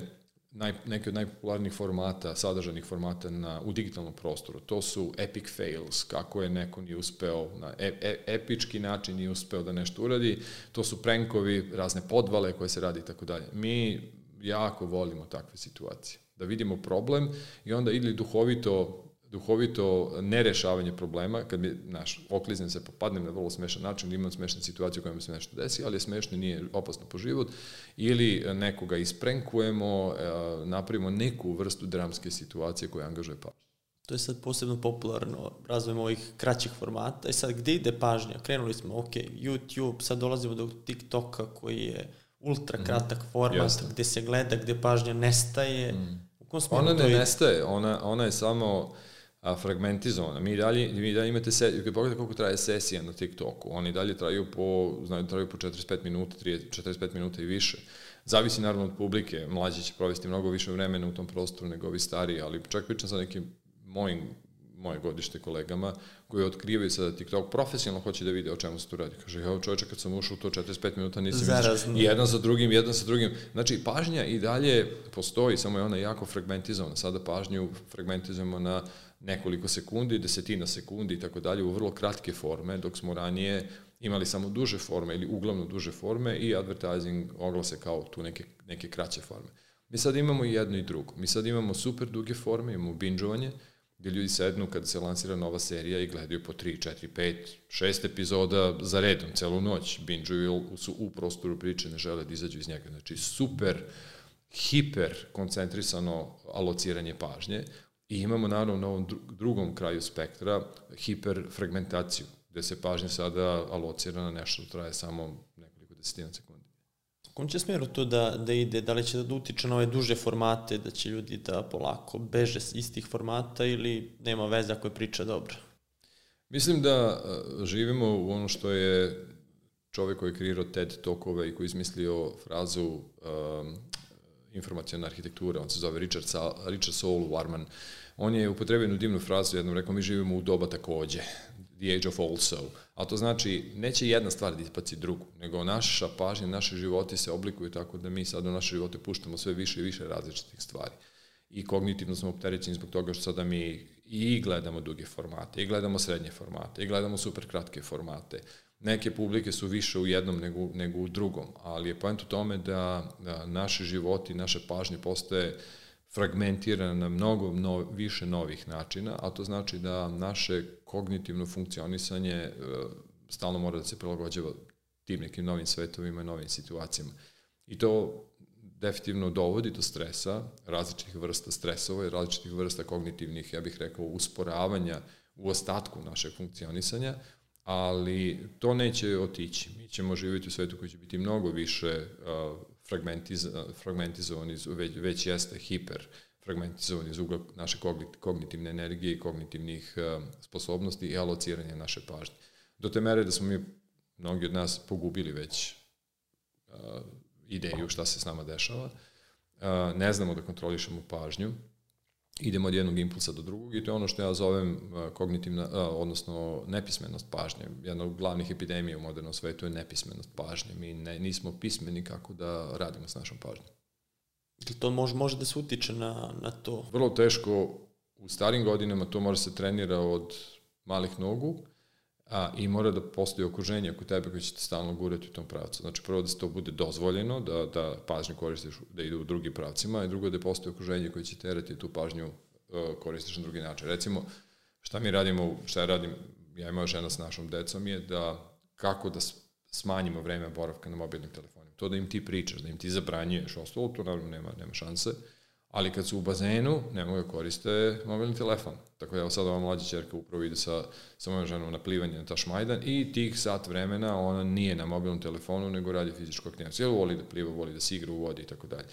naj, neke od najpopularnijih formata, sadržanih formata na, u digitalnom prostoru. To su epic fails, kako je neko nije uspeo, na e, e, epički način nije uspeo da nešto uradi. To su prankovi, razne podvale koje se radi i tako dalje. Mi jako volimo takve situacije. Da vidimo problem i onda ili duhovito duhovito nerešavanje problema, kad mi, znaš, okliznem se, popadnem na vrlo smešan način, imam smešnu situaciju u kojoj mi se nešto desi, ali je smešno, nije opasno po život, ili nekoga isprenkujemo, e, napravimo neku vrstu dramske situacije koja angažuje pažnju. To je sad posebno popularno, razvojem ovih kraćih formata. I sad, gde ide pažnja? Krenuli smo, ok, YouTube, sad dolazimo do TikToka koji je ultra mhm. kratak format Jasne. gde se gleda, gde pažnja nestaje. Mm. U kom ona ne je... nestaje, ona, ona je samo a, fragmentizovana. Mi dalje, mi dalje imate se, kad pogledate koliko traje sesija na TikToku, oni dalje traju po, znaju, traju po 45 minuta, 30, 45 minuta i više. Zavisi naravno od publike, mlađi će provesti mnogo više vremena u tom prostoru nego ovi stariji, ali čak pričam sa nekim mojim moje godište kolegama koji otkrivaju sada TikTok, profesionalno hoće da vide o čemu se tu radi. Kaže, ja čovječe kad sam ušao u to 45 minuta nisam Zarazno. vidio jedan za drugim, jedan za drugim. Znači, pažnja i dalje postoji, samo je ona jako fragmentizovana. Sada pažnju fragmentizujemo na nekoliko sekundi, desetina sekundi i tako dalje u vrlo kratke forme, dok smo ranije imali samo duže forme ili uglavnom duže forme i advertising oglase kao tu neke, neke kraće forme. Mi sad imamo i jedno i drugo. Mi sad imamo super duge forme, imamo binđovanje, gde ljudi sednu kada se lansira nova serija i gledaju po 3, 4, 5, 6 epizoda za redom, celu noć. Binđuju su u prostoru priče, ne žele da izađu iz njega. Znači, super, hiper koncentrisano alociranje pažnje i imamo naravno na ovom drugom kraju spektra hiperfragmentaciju, gde se pažnja sada alocira na nešto što traje samo nekoliko desetina kom će smjeru to da, da ide? Da li će da utiče na ove duže formate, da će ljudi da polako beže iz tih formata ili nema veze ako je priča dobra? Mislim da e, živimo u ono što je čovek koji je kreirao TED tokove i koji je izmislio frazu um, informacijona arhitektura, on se zove Richard, Sa, Richard Saul Warman. On je upotrebio jednu divnu frazu, jednom rekao, mi živimo u doba takođe the age of also. A to znači, neće jedna stvar da ispaci drugu, nego naša pažnja, naše životi se oblikuju tako da mi sad u naše živote puštamo sve više i više različitih stvari. I kognitivno smo opterećeni zbog toga što sada mi i gledamo duge formate, i gledamo srednje formate, i gledamo super kratke formate. Neke publike su više u jednom nego, nego u drugom, ali je point u tome da, da naše životi, naše pažnje postaje uh, fragmentirana na mnogo no, više novih načina, a to znači da naše kognitivno funkcionisanje e, stalno mora da se prilagođava tim nekim novim svetovima, novim situacijama. I to definitivno dovodi do stresa, različitih vrsta stresova i različitih vrsta kognitivnih, ja bih rekao, usporavanja u ostatku našeg funkcionisanja, ali to neće otići. Mi ćemo živjeti u svetu koji će biti mnogo više uh, fragmentiz, fragmentizovan, iz, već, već jeste hiper fragmentizovan iz ugla naše kognitivne energije i kognitivnih uh, sposobnosti i alociranja naše pažnje. Do te mere da smo mi, mnogi od nas, pogubili već uh, ideju šta se s nama dešava. Uh, ne znamo da kontrolišemo pažnju, idemo od jednog impulsa do drugog i to je ono što ja zovem uh, kognitivna, uh, odnosno nepismenost pažnje. Jedna od glavnih epidemija u modernom svetu je nepismenost pažnje. Mi ne, nismo pismeni kako da radimo s našom pažnjom. To može, može da se utiče na, na to? Vrlo teško. U starim godinama to može se trenira od malih nogu, a, i mora da postoji okruženje oko tebe koje će te stalno gurati u tom pravcu. Znači, prvo da se to bude dozvoljeno, da, da pažnju koristiš da ide u drugim pravcima, i drugo da postoji okruženje koje će terati tu pažnju uh, koristiš na drugi način. Recimo, šta mi radimo, šta ja radim, ja i moja žena s našom decom je da kako da smanjimo vreme boravka na mobilnim telefonima. To da im ti pričaš, da im ti zabranjuješ, ostalo to naravno nema, nema šanse. Uh, ali kad su u bazenu, ne mogu da koriste mobilni telefon. Tako da evo sad ova mlađa čerka upravo ide sa, sa mojom ženom na plivanje na Tašmajdan i tih sat vremena ona nije na mobilnom telefonu, nego radi fizičku aktivnost. Jel voli da pliva, voli da se igra u vodi i tako dalje.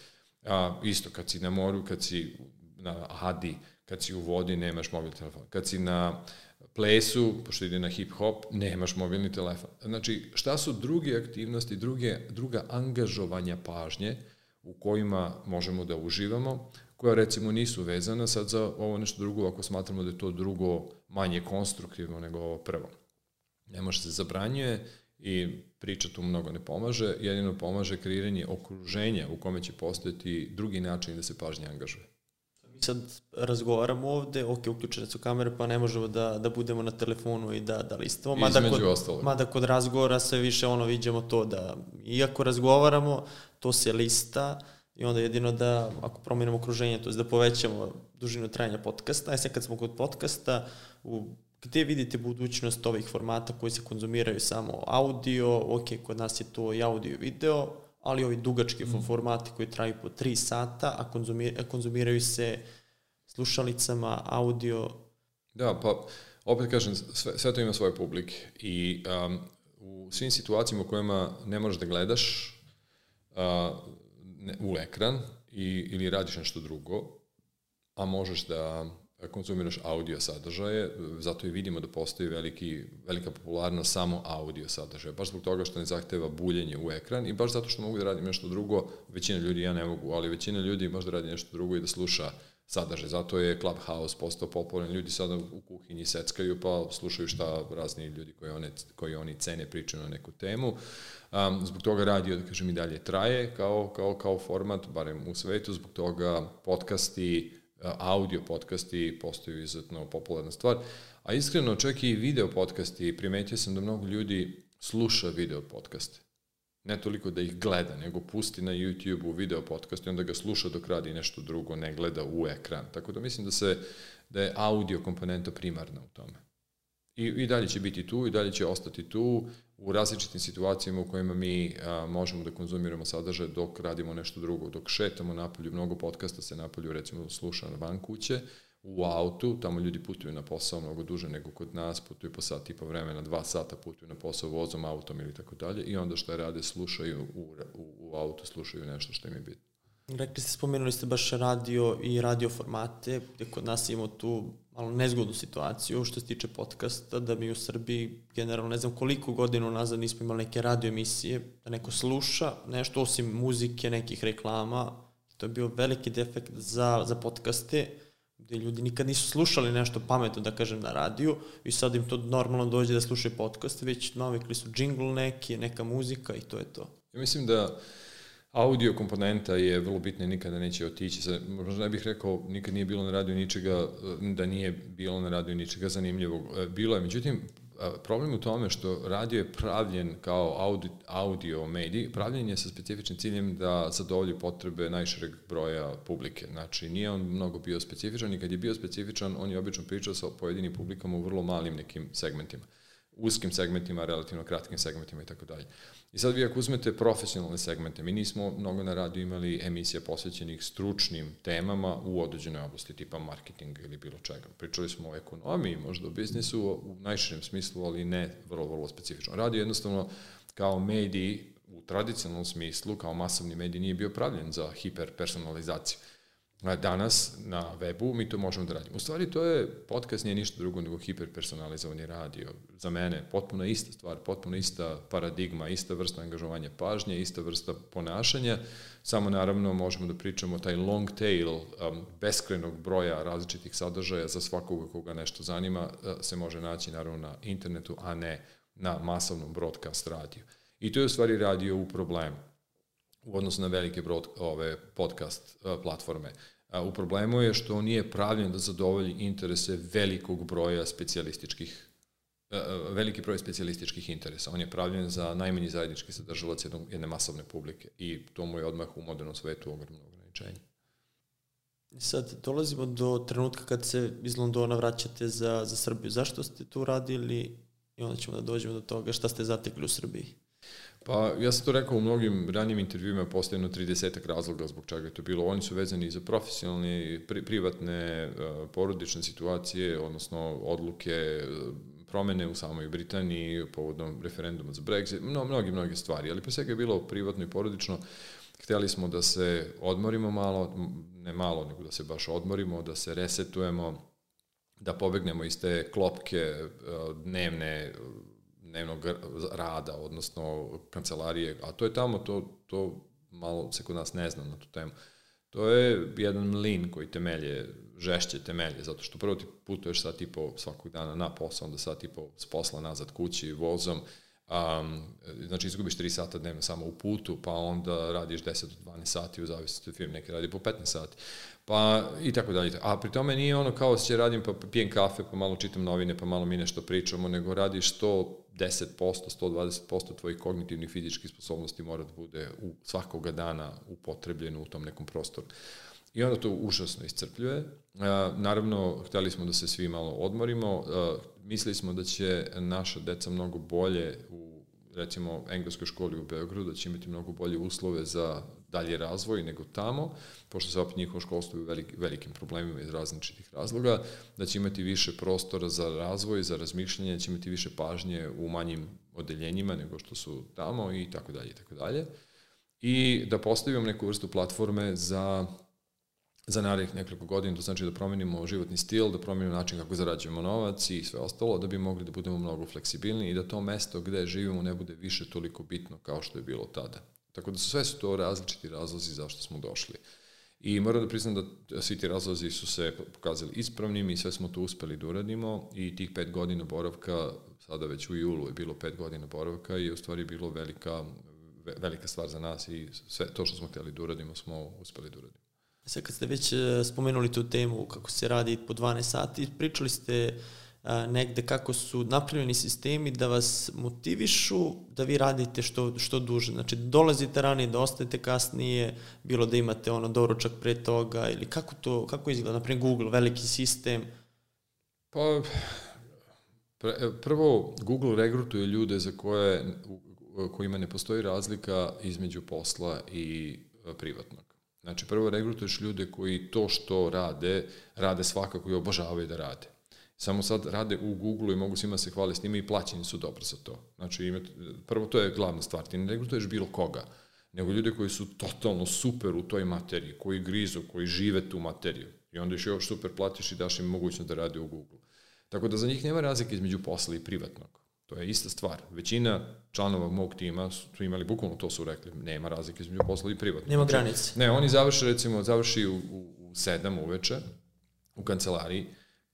A, isto, kad si na moru, kad si na Adi, kad si u vodi, nemaš mobilni telefon. Kad si na plesu, pošto ide na hip-hop, nemaš mobilni telefon. Znači, šta su druge aktivnosti, druge, druga angažovanja pažnje, u kojima možemo da uživamo, koja recimo nisu vezana sad za ovo nešto drugo ako smatramo da je to drugo manje konstruktivno nego ovo prvo. Ne može se zabranjuje i priča tu mnogo ne pomaže, jedino pomaže kreiranje okruženja u kome će postojati drugi način da se pažnja angažuje. Sad razgovaramo ovde, ok, uključene su kamere, pa ne možemo da, da budemo na telefonu i da, da listamo. Mada kod, ostalo. mada kod razgovora sve više ono vidimo to da, iako razgovaramo, to se lista i onda jedino da, ako promenimo okruženje, to je da povećamo dužinu trajanja podcasta, a sad kad smo kod podcasta, u, gde vidite budućnost ovih formata koji se konzumiraju samo audio, ok, kod nas je to i audio i video, ali ovi dugački mm. formati koji traju po 3 sata, a konzumir, konzumiraju se slušalicama, audio. Da, pa opet kažem, sve, sve to ima svoje publike i um, u svim situacijama u kojima ne možeš da gledaš uh, ne, u ekran i, ili radiš nešto drugo, a možeš da konzumiraš audio sadržaje, zato i vidimo da postoji veliki, velika popularnost samo audio sadržaja, baš zbog toga što ne zahteva buljenje u ekran i baš zato što mogu da radim nešto drugo, većina ljudi, ja ne mogu, ali većina ljudi može da radi nešto drugo i da sluša sadržaj. Zato je Clubhouse postao popularan. Ljudi sada u kuhinji seckaju pa slušaju šta razni ljudi koji, one, koji oni cene pričaju na neku temu. Um, zbog toga radio, da kažem, i dalje traje kao, kao, kao format, barem u svetu. Zbog toga podcasti, audio podcasti postaju izuzetno popularna stvar. A iskreno, čak i video podcasti, primetio sam da mnogo ljudi sluša video podcaste ne toliko da ih gleda, nego pusti na YouTube-u video podcast i onda ga sluša dok radi nešto drugo, ne gleda u ekran. Tako da mislim da se da je audio komponenta primarna u tome. I, I dalje će biti tu, i dalje će ostati tu u različitim situacijama u kojima mi a, možemo da konzumiramo sadržaj dok radimo nešto drugo, dok šetamo napolju, mnogo podcasta se napolju recimo sluša na van kuće, u autu, tamo ljudi putuju na posao mnogo duže nego kod nas, putuju po sat i po vremena, dva sata putuju na posao vozom, autom ili tako dalje i onda je rade slušaju u, u, u autu, slušaju nešto što im je bitno. Rekli ste, spomenuli ste baš radio i radio formate, gde kod nas imamo tu malo nezgodnu situaciju što se tiče podcasta, da mi u Srbiji generalno ne znam koliko godina nazad nismo imali neke radio emisije, da neko sluša nešto osim muzike, nekih reklama, to je bio veliki defekt za, za podcaste, gde ljudi nikad nisu slušali nešto pametno, da kažem, na radiju i sad im to normalno dođe da slušaju podcast, već navikli su džingl neki, neka muzika i to je to. Ja mislim da audio komponenta je vrlo bitna i nikada neće otići. Možda ne bih rekao, nikad nije bilo na radiju ničega, da nije bilo na radiju ničega zanimljivog. E, bilo je, međutim, problem u tome što radio je pravljen kao audio, audio medij, pravljen je sa specifičnim ciljem da zadovolji potrebe najšireg broja publike. Znači, nije on mnogo bio specifičan i kad je bio specifičan, on je obično pričao sa pojedinim publikama u vrlo malim nekim segmentima uskim segmentima, relativno kratkim segmentima i tako dalje. I sad vi ako uzmete profesionalne segmente, mi nismo mnogo na radu imali emisija posvećenih stručnim temama u određenoj oblasti, tipa marketing ili bilo čega. Pričali smo o ekonomiji, možda o biznisu u najširem smislu, ali ne vrlo, vrlo specifično. Radio jednostavno kao mediji u tradicionalnom smislu, kao masovni medij, nije bio pravljen za hiperpersonalizaciju danas na webu mi to možemo da radimo. U stvari to je, podcast nije ništa drugo nego hiperpersonalizovani radio. Za mene potpuno ista stvar, potpuno ista paradigma, ista vrsta angažovanja pažnje, ista vrsta ponašanja, samo naravno možemo da pričamo taj long tail um, beskrenog broja različitih sadržaja za svakoga koga nešto zanima uh, se može naći naravno na internetu, a ne na masovnom broadcast radiju. I to je u stvari radio u problemu u odnosu na velike broad, ove podcast uh, platforme. U problemu je što on nije pravljen da zadovolji interese velikog broja specijalističkih veliki broj specijalističkih interesa. On je pravljen za najmanji zajednički sadržalac jedne, masovne publike i to mu je odmah u modernom svetu ogromno ograničenje. Sad, dolazimo do trenutka kad se iz Londona vraćate za, za Srbiju. Zašto ste tu radili i onda ćemo da dođemo do toga šta ste zatekli u Srbiji? Pa ja sam to rekao u mnogim ranijim intervjuima, postoje jedno 30 razloga zbog čega je to bilo. Oni su vezani za profesionalne, pri, privatne, uh, porodične situacije, odnosno odluke, promene u samoj Britaniji povodom referenduma za Brexit, mno, mnogi, mnogi stvari, ali pre svega je bilo privatno i porodično. Hteli smo da se odmorimo malo, ne malo, nego da se baš odmorimo, da se resetujemo, da pobegnemo iz te klopke dnevne dnevnog rada, odnosno kancelarije, a to je tamo, to, to malo se kod nas ne zna na tu temu. To je jedan mlin koji temelje, žešće temelje, zato što prvo ti putuješ sat i po svakog dana na posao, onda sat i po s posla nazad kući, vozom, Um, znači izgubiš 3 sata dnevno samo u putu, pa onda radiš 10 do 12 sati u zavisnosti od firme, neki radi po 15 sati. Pa i tako dalje. A pri tome nije ono kao se radim pa pijem kafe, pa malo čitam novine, pa malo mi nešto pričamo, nego radiš 110%, 120% tvojih kognitivnih fizičkih sposobnosti mora da bude u svakoga dana upotrebljeno u tom nekom prostoru. I onda to užasno iscrpljuje. Naravno, hteli smo da se svi malo odmorimo. Mislili smo da će naša deca mnogo bolje u recimo engleskoj školi u Beogradu, da će imati mnogo bolje uslove za dalje razvoj nego tamo, pošto se opet njihovo školstvo u velik, velikim problemima iz različitih razloga, da će imati više prostora za razvoj, za razmišljanje, da će imati više pažnje u manjim odeljenjima nego što su tamo i tako dalje i tako dalje. I da postavimo neku vrstu platforme za za narednih nekoliko godina, to znači da promenimo životni stil, da promenimo način kako zarađujemo novac i sve ostalo, da bi mogli da budemo mnogo fleksibilni i da to mesto gde živimo ne bude više toliko bitno kao što je bilo tada. Tako da sve su to različiti razlozi zašto smo došli. I moram da priznam da svi ti razlozi su se pokazali ispravnim i sve smo to uspeli da uradimo i tih pet godina boravka, sada već u julu je bilo pet godina boravka i u stvari bilo velika, velika stvar za nas i sve to što smo htjeli da uradimo smo uspeli da uradimo. Sve kad ste već e, spomenuli tu temu kako se radi po 12 sati, pričali ste a, negde kako su napravljeni sistemi da vas motivišu da vi radite što, što duže. Znači, dolazite ranije, da ostajete kasnije, bilo da imate ono doručak pre toga, ili kako to, kako izgleda, naprimjer Google, veliki sistem? Pa, prvo, Google regrutuje ljude za koje, kojima ne postoji razlika između posla i privatnog. Znači, prvo regrutuješ ljude koji to što rade, rade svakako i obožavaju da rade. Samo sad rade u Google i mogu svima se hvali s njima i plaćeni su dobro za to. Znači, prvo to je glavna stvar, ti ne regrutuješ bilo koga, nego ljude koji su totalno super u toj materiji, koji grizu, koji žive tu materiju. I onda još super platiš i daš im mogućnost da rade u Google. Tako da za njih nema razlike između posla i privatnog. To je ista stvar. Većina članova mog tima su imali, bukvalno to su rekli, nema razlike između posla i privatnog. Nema znači, granice. Ne, oni završe, recimo, završi u, u, u sedam uveče u kancelariji,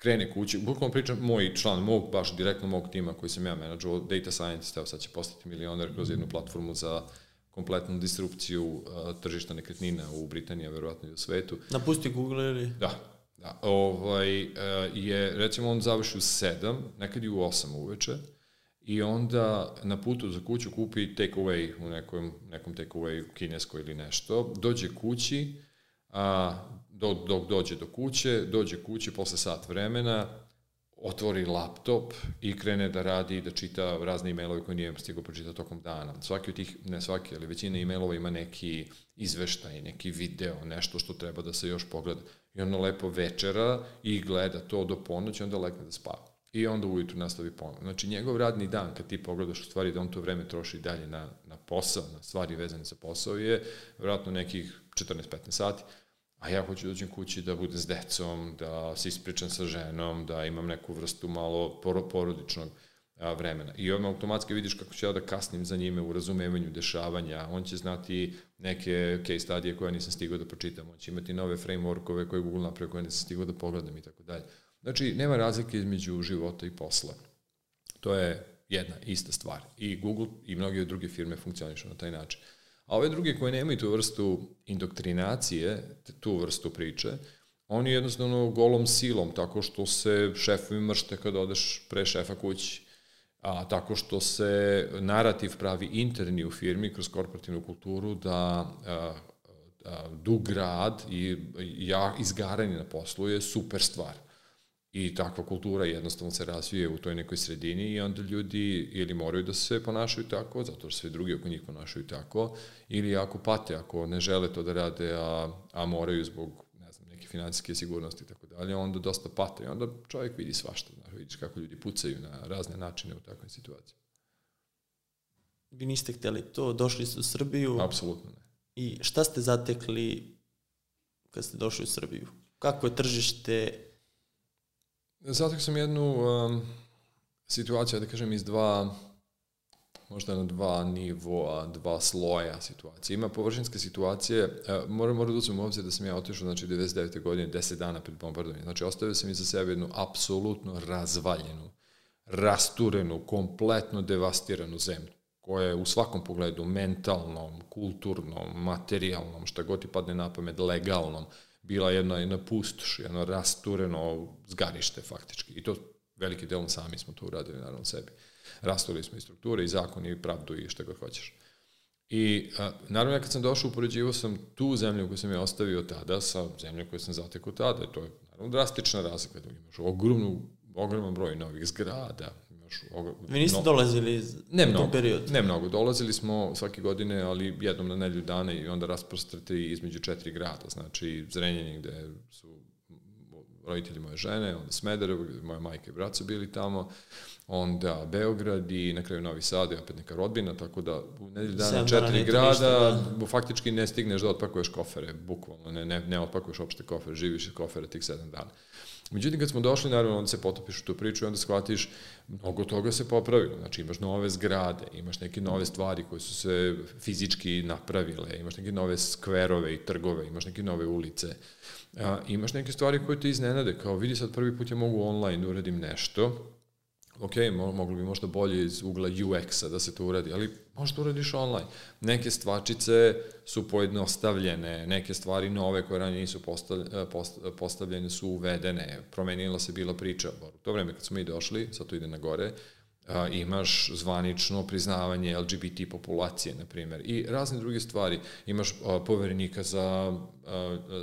krene kući, bukvalno pričam, moj član, mog, baš direktno mog tima koji sam ja menadžovao, data scientist, evo sad će postati milioner kroz jednu platformu za kompletnu disrupciju uh, tržišta nekretnina u Britaniji, a verovatno i u svetu. Napusti Google ili? Da, da. Ovaj, uh, je, recimo, on završi u 7, nekad i u 8 uveče, i onda na putu za kuću kupi take away u nekom, nekom take away kineskoj ili nešto, dođe kući, a, dok, dok dođe do kuće, dođe kući posle sat vremena, otvori laptop i krene da radi i da čita razne e-mailove koje nije stigao pročitati tokom dana. Svaki od tih, ne svaki, ali većina e-mailova ima neki izveštaj, neki video, nešto što treba da se još pogleda. I ono lepo večera i gleda to do ponoći, onda legne da spava. I onda ujutru nastavi ponovno. Znači, njegov radni dan, kad ti pogledaš u stvari da on to vreme troši dalje na, na posao, na stvari vezane sa posao, je vjerojatno nekih 14-15 sati a ja hoću da dođem kući da budem s decom, da se ispričam sa ženom, da imam neku vrstu malo porodičnog vremena. I odmah automatski vidiš kako ću ja da kasnim za njime u razumevanju dešavanja. On će znati neke case studije koje nisam stigao da pročitam. On će imati nove frameworkove koje Google napravio koje nisam stigao da pogledam i tako dalje. Znači, nema razlike između života i posla. To je jedna ista stvar. I Google i mnoge druge firme funkcionišu na taj način. A ove druge koje nemaju tu vrstu indoktrinacije, tu vrstu priče, oni jednostavno golom silom, tako što se šefovi mršte kad odeš pre šefa kući, a tako što se narativ pravi interni u firmi kroz korporativnu kulturu da a, a, dug rad i ja, izgaranje na poslu je super stvar i takva kultura jednostavno se razvije u toj nekoj sredini i onda ljudi ili moraju da se ponašaju tako, zato što sve drugi oko njih ponašaju tako, ili ako pate, ako ne žele to da rade, a, a moraju zbog ne znam, neke financijske sigurnosti i tako dalje, onda dosta pate i onda čovjek vidi svašta, znaš, vidiš kako ljudi pucaju na razne načine u takvim situacijama. Vi niste hteli to, došli ste u Srbiju. Apsolutno ne. I šta ste zatekli kad ste došli u Srbiju? Kako je tržište Zato sam jednu um, situaciju, da kažem, iz dva, možda na dva nivoa, dva sloja situacije. Ima površinske situacije, uh, moram, moram da uzmem u obzir da sam ja otišao, znači, 99. godine, 10 dana pred bombardovanjem. Znači, ostavio sam iza sebe jednu apsolutno razvaljenu, rasturenu, kompletno devastiranu zemlju koja je u svakom pogledu mentalnom, kulturnom, materijalnom, šta god ti padne na pamet, legalnom, bila jedna, jedna pustoš, jedno rastureno zgarište faktički. I to veliki delom sami smo to uradili, naravno, sebi. Rasturili smo i strukture, i zakon, i pravdu, i šta god hoćeš. I a, naravno, ja kad sam došao, upoređivo sam tu zemlju koju sam je ostavio tada sa zemljom koju sam zatekao tada. To je naravno drastična razlika. Imaš ogromnu, ogroman broj novih zgrada, još... Oga, Vi niste no, dolazili iz ne mnogo, period? Ne mnogo, dolazili smo svake godine, ali jednom na nedelju dana i onda rasprostrati između četiri grada, znači Zrenjanin gde su roditelji moje žene, onda Smederevo, moja majka i brat su bili tamo, onda Beograd i na kraju Novi Sad i opet neka rodbina, tako da u nedelju dana četiri grada, ništa, da. faktički ne stigneš da otpakuješ kofere, bukvalno, ne, ne, ne otpakuješ opšte kofere, živiš iz kofera tih sedam dana. Međutim, kad smo došli, naravno, onda se potopiš u tu priču i onda shvatiš, mnogo toga se popravilo. Znači, imaš nove zgrade, imaš neke nove stvari koje su se fizički napravile, imaš neke nove skverove i trgove, imaš neke nove ulice, a, imaš neke stvari koje te iznenade, kao vidi sad prvi put ja mogu online da uradim nešto, ok, moglo bi možda bolje iz ugla UX-a da se to uradi, ali to uradiš online. Neke stvačice su pojednostavljene, neke stvari nove koje ranije nisu postavljene su uvedene, promenila se bila priča. U to vreme kad smo mi došli, sad to ide na gore, a, imaš zvanično priznavanje LGBT populacije, na primjer, i razne druge stvari. Imaš a, poverenika za,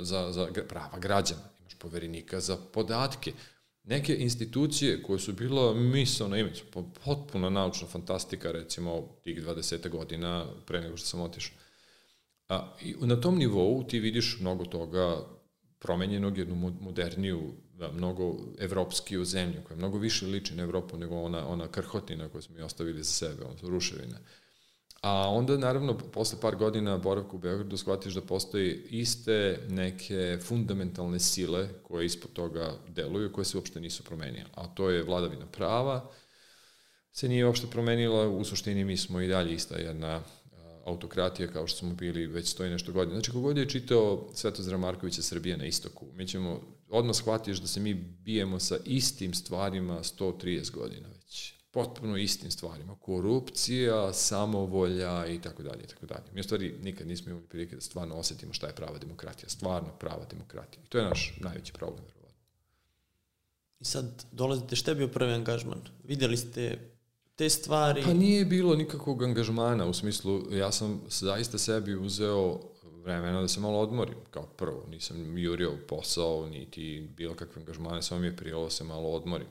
za, za prava građana, imaš poverenika za podatke, neke institucije koje su bilo misalno ime, potpuno naučna fantastika, recimo tih 20 godina pre nego što sam otišao. A, i na tom nivou ti vidiš mnogo toga promenjenog, jednu moderniju, da, mnogo evropskiju zemlju, koja mnogo više liči na Evropu nego ona, ona krhotina koju smo mi ostavili za sebe, ono, ruševine. A onda, naravno, posle par godina boravka u Beogradu shvatiš da postoji iste neke fundamentalne sile koje ispod toga deluju, koje se uopšte nisu promenile. A to je vladavina prava, se nije uopšte promenila, u suštini mi smo i dalje ista jedna autokratija kao što smo bili već stoji nešto godina. Znači, kogod je čitao Svetozara Markovića Srbije na istoku, mi ćemo, odmah shvatiš da se mi bijemo sa istim stvarima 130 godina potpuno istim stvarima. Korupcija, samovolja i tako dalje i tako dalje. Mi u stvari nikad nismo imali prilike da stvarno osetimo šta je prava demokratija, stvarno prava demokratija. I to je naš najveći problem, verovatno. I sad dolazite, šta je bio prvi angažman? Videli ste te stvari? Pa nije bilo nikakvog angažmana, u smislu, ja sam zaista sebi uzeo vremena da se malo odmorim, kao prvo. Nisam jurio posao, niti bilo kakve angažmane, samo mi je prijelo da se malo odmorim.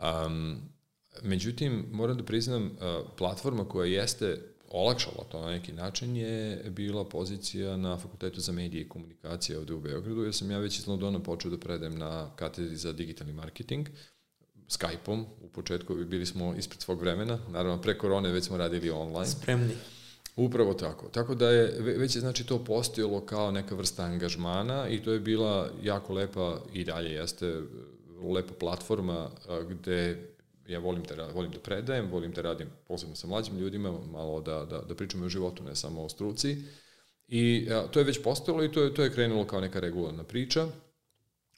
Um, Međutim, moram da priznam, platforma koja jeste olakšala to na neki način je bila pozicija na Fakultetu za medije i komunikacije ovde u Beogradu, jer sam ja već iz Londona počeo da predajem na katedri za digitalni marketing, Skype-om, u početku bili smo ispred svog vremena, naravno pre korone već smo radili online. Spremni. Upravo tako. Tako da je, već je znači to postojalo kao neka vrsta angažmana i to je bila jako lepa i dalje jeste lepa platforma gde ja volim da, volim da predajem, volim da radim posebno sa mlađim ljudima, malo da, da, da pričamo o životu, ne samo o struci. I a, to je već postojalo i to je, to je krenulo kao neka regularna priča.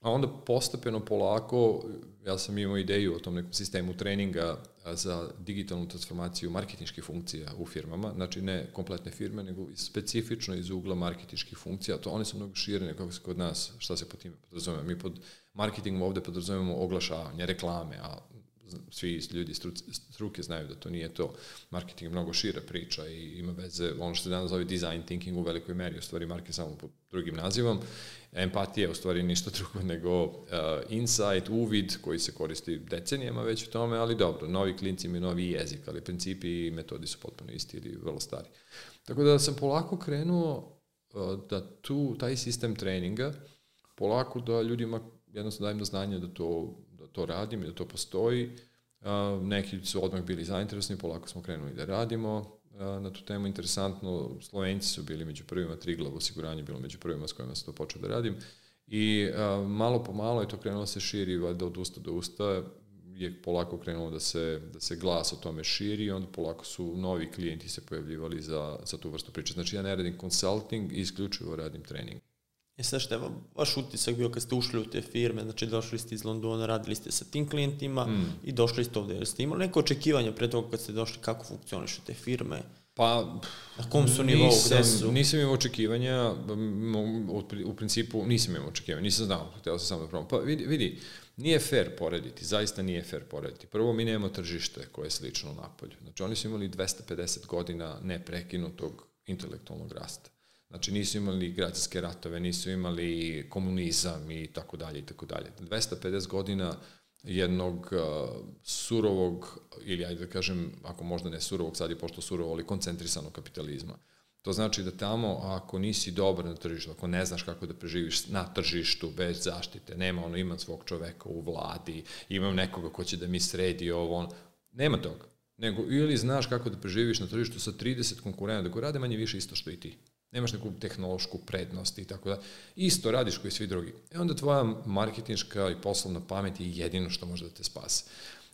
A onda postepeno, polako, ja sam imao ideju o tom nekom sistemu treninga za digitalnu transformaciju marketinških funkcija u firmama, znači ne kompletne firme, nego specifično iz ugla marketinških funkcija, to one su mnogo šire nego se kod nas, šta se po time podrazumeva. Mi pod marketingom ovde podrazumevamo oglašavanje, reklame, a svi ljudi struke znaju da to nije to. Marketing je mnogo šira priča i ima veze, ono što se danas zove design thinking u velikoj meri, u stvari marketing samo pod drugim nazivom. Empatija je u stvari ništa drugo nego uh, insight, uvid koji se koristi decenijama već u tome, ali dobro, novi klinci imaju novi jezik, ali principi i metodi su potpuno isti ili vrlo stari. Tako da sam polako krenuo uh, da tu, taj sistem treninga, polako da ljudima jednostavno dajem do znanja da to to radim i da to postoji. Neki su odmah bili zainteresni, polako smo krenuli da radimo na tu temu. Interesantno, Slovenci su bili među prvima, Triglav osiguranje bilo među prvima s kojima sam to počeo da radim. I malo po malo je to krenulo da se širi, valjda od usta do usta, je polako krenulo da se, da se glas o tome širi i onda polako su novi klijenti se pojavljivali za, za tu vrstu priče. Znači ja ne radim consulting, isključivo radim trening. E sad šta je vaš utisak bio kad ste ušli u te firme, znači došli ste iz Londona, radili ste sa tim klijentima mm. i došli ste ovde. Jeste imali neko očekivanja pre toga kad ste došli, kako funkcionišu te firme? Pa, na kom su nivou, gde su? Nisam imao očekivanja, u principu nisam imao očekivanja, nisam znao, htio sam samo da probam. Pa vidi, vidi, nije fair porediti, zaista nije fair porediti. Prvo, mi nemamo tržište koje je slično napolju. Znači, oni su imali 250 godina neprekinutog intelektualnog rasta. Znači nisu imali građanske ratove, nisu imali komunizam i tako dalje i tako dalje. 250 godina jednog uh, surovog, ili ajde da kažem, ako možda ne surovog, sad je pošto surovo, ali koncentrisanog kapitalizma. To znači da tamo, ako nisi dobar na tržištu, ako ne znaš kako da preživiš na tržištu bez zaštite, nema ono, imam svog čoveka u vladi, imam nekoga ko će da mi sredi ovo, on, nema toga. Nego, ili znaš kako da preživiš na tržištu sa 30 konkurenta koji rade manje više isto što i ti. Nemaš neku tehnološku prednost i tako da. Isto radiš koji svi drugi. E onda tvoja marketinška i poslovna pamet je jedino što može da te spase.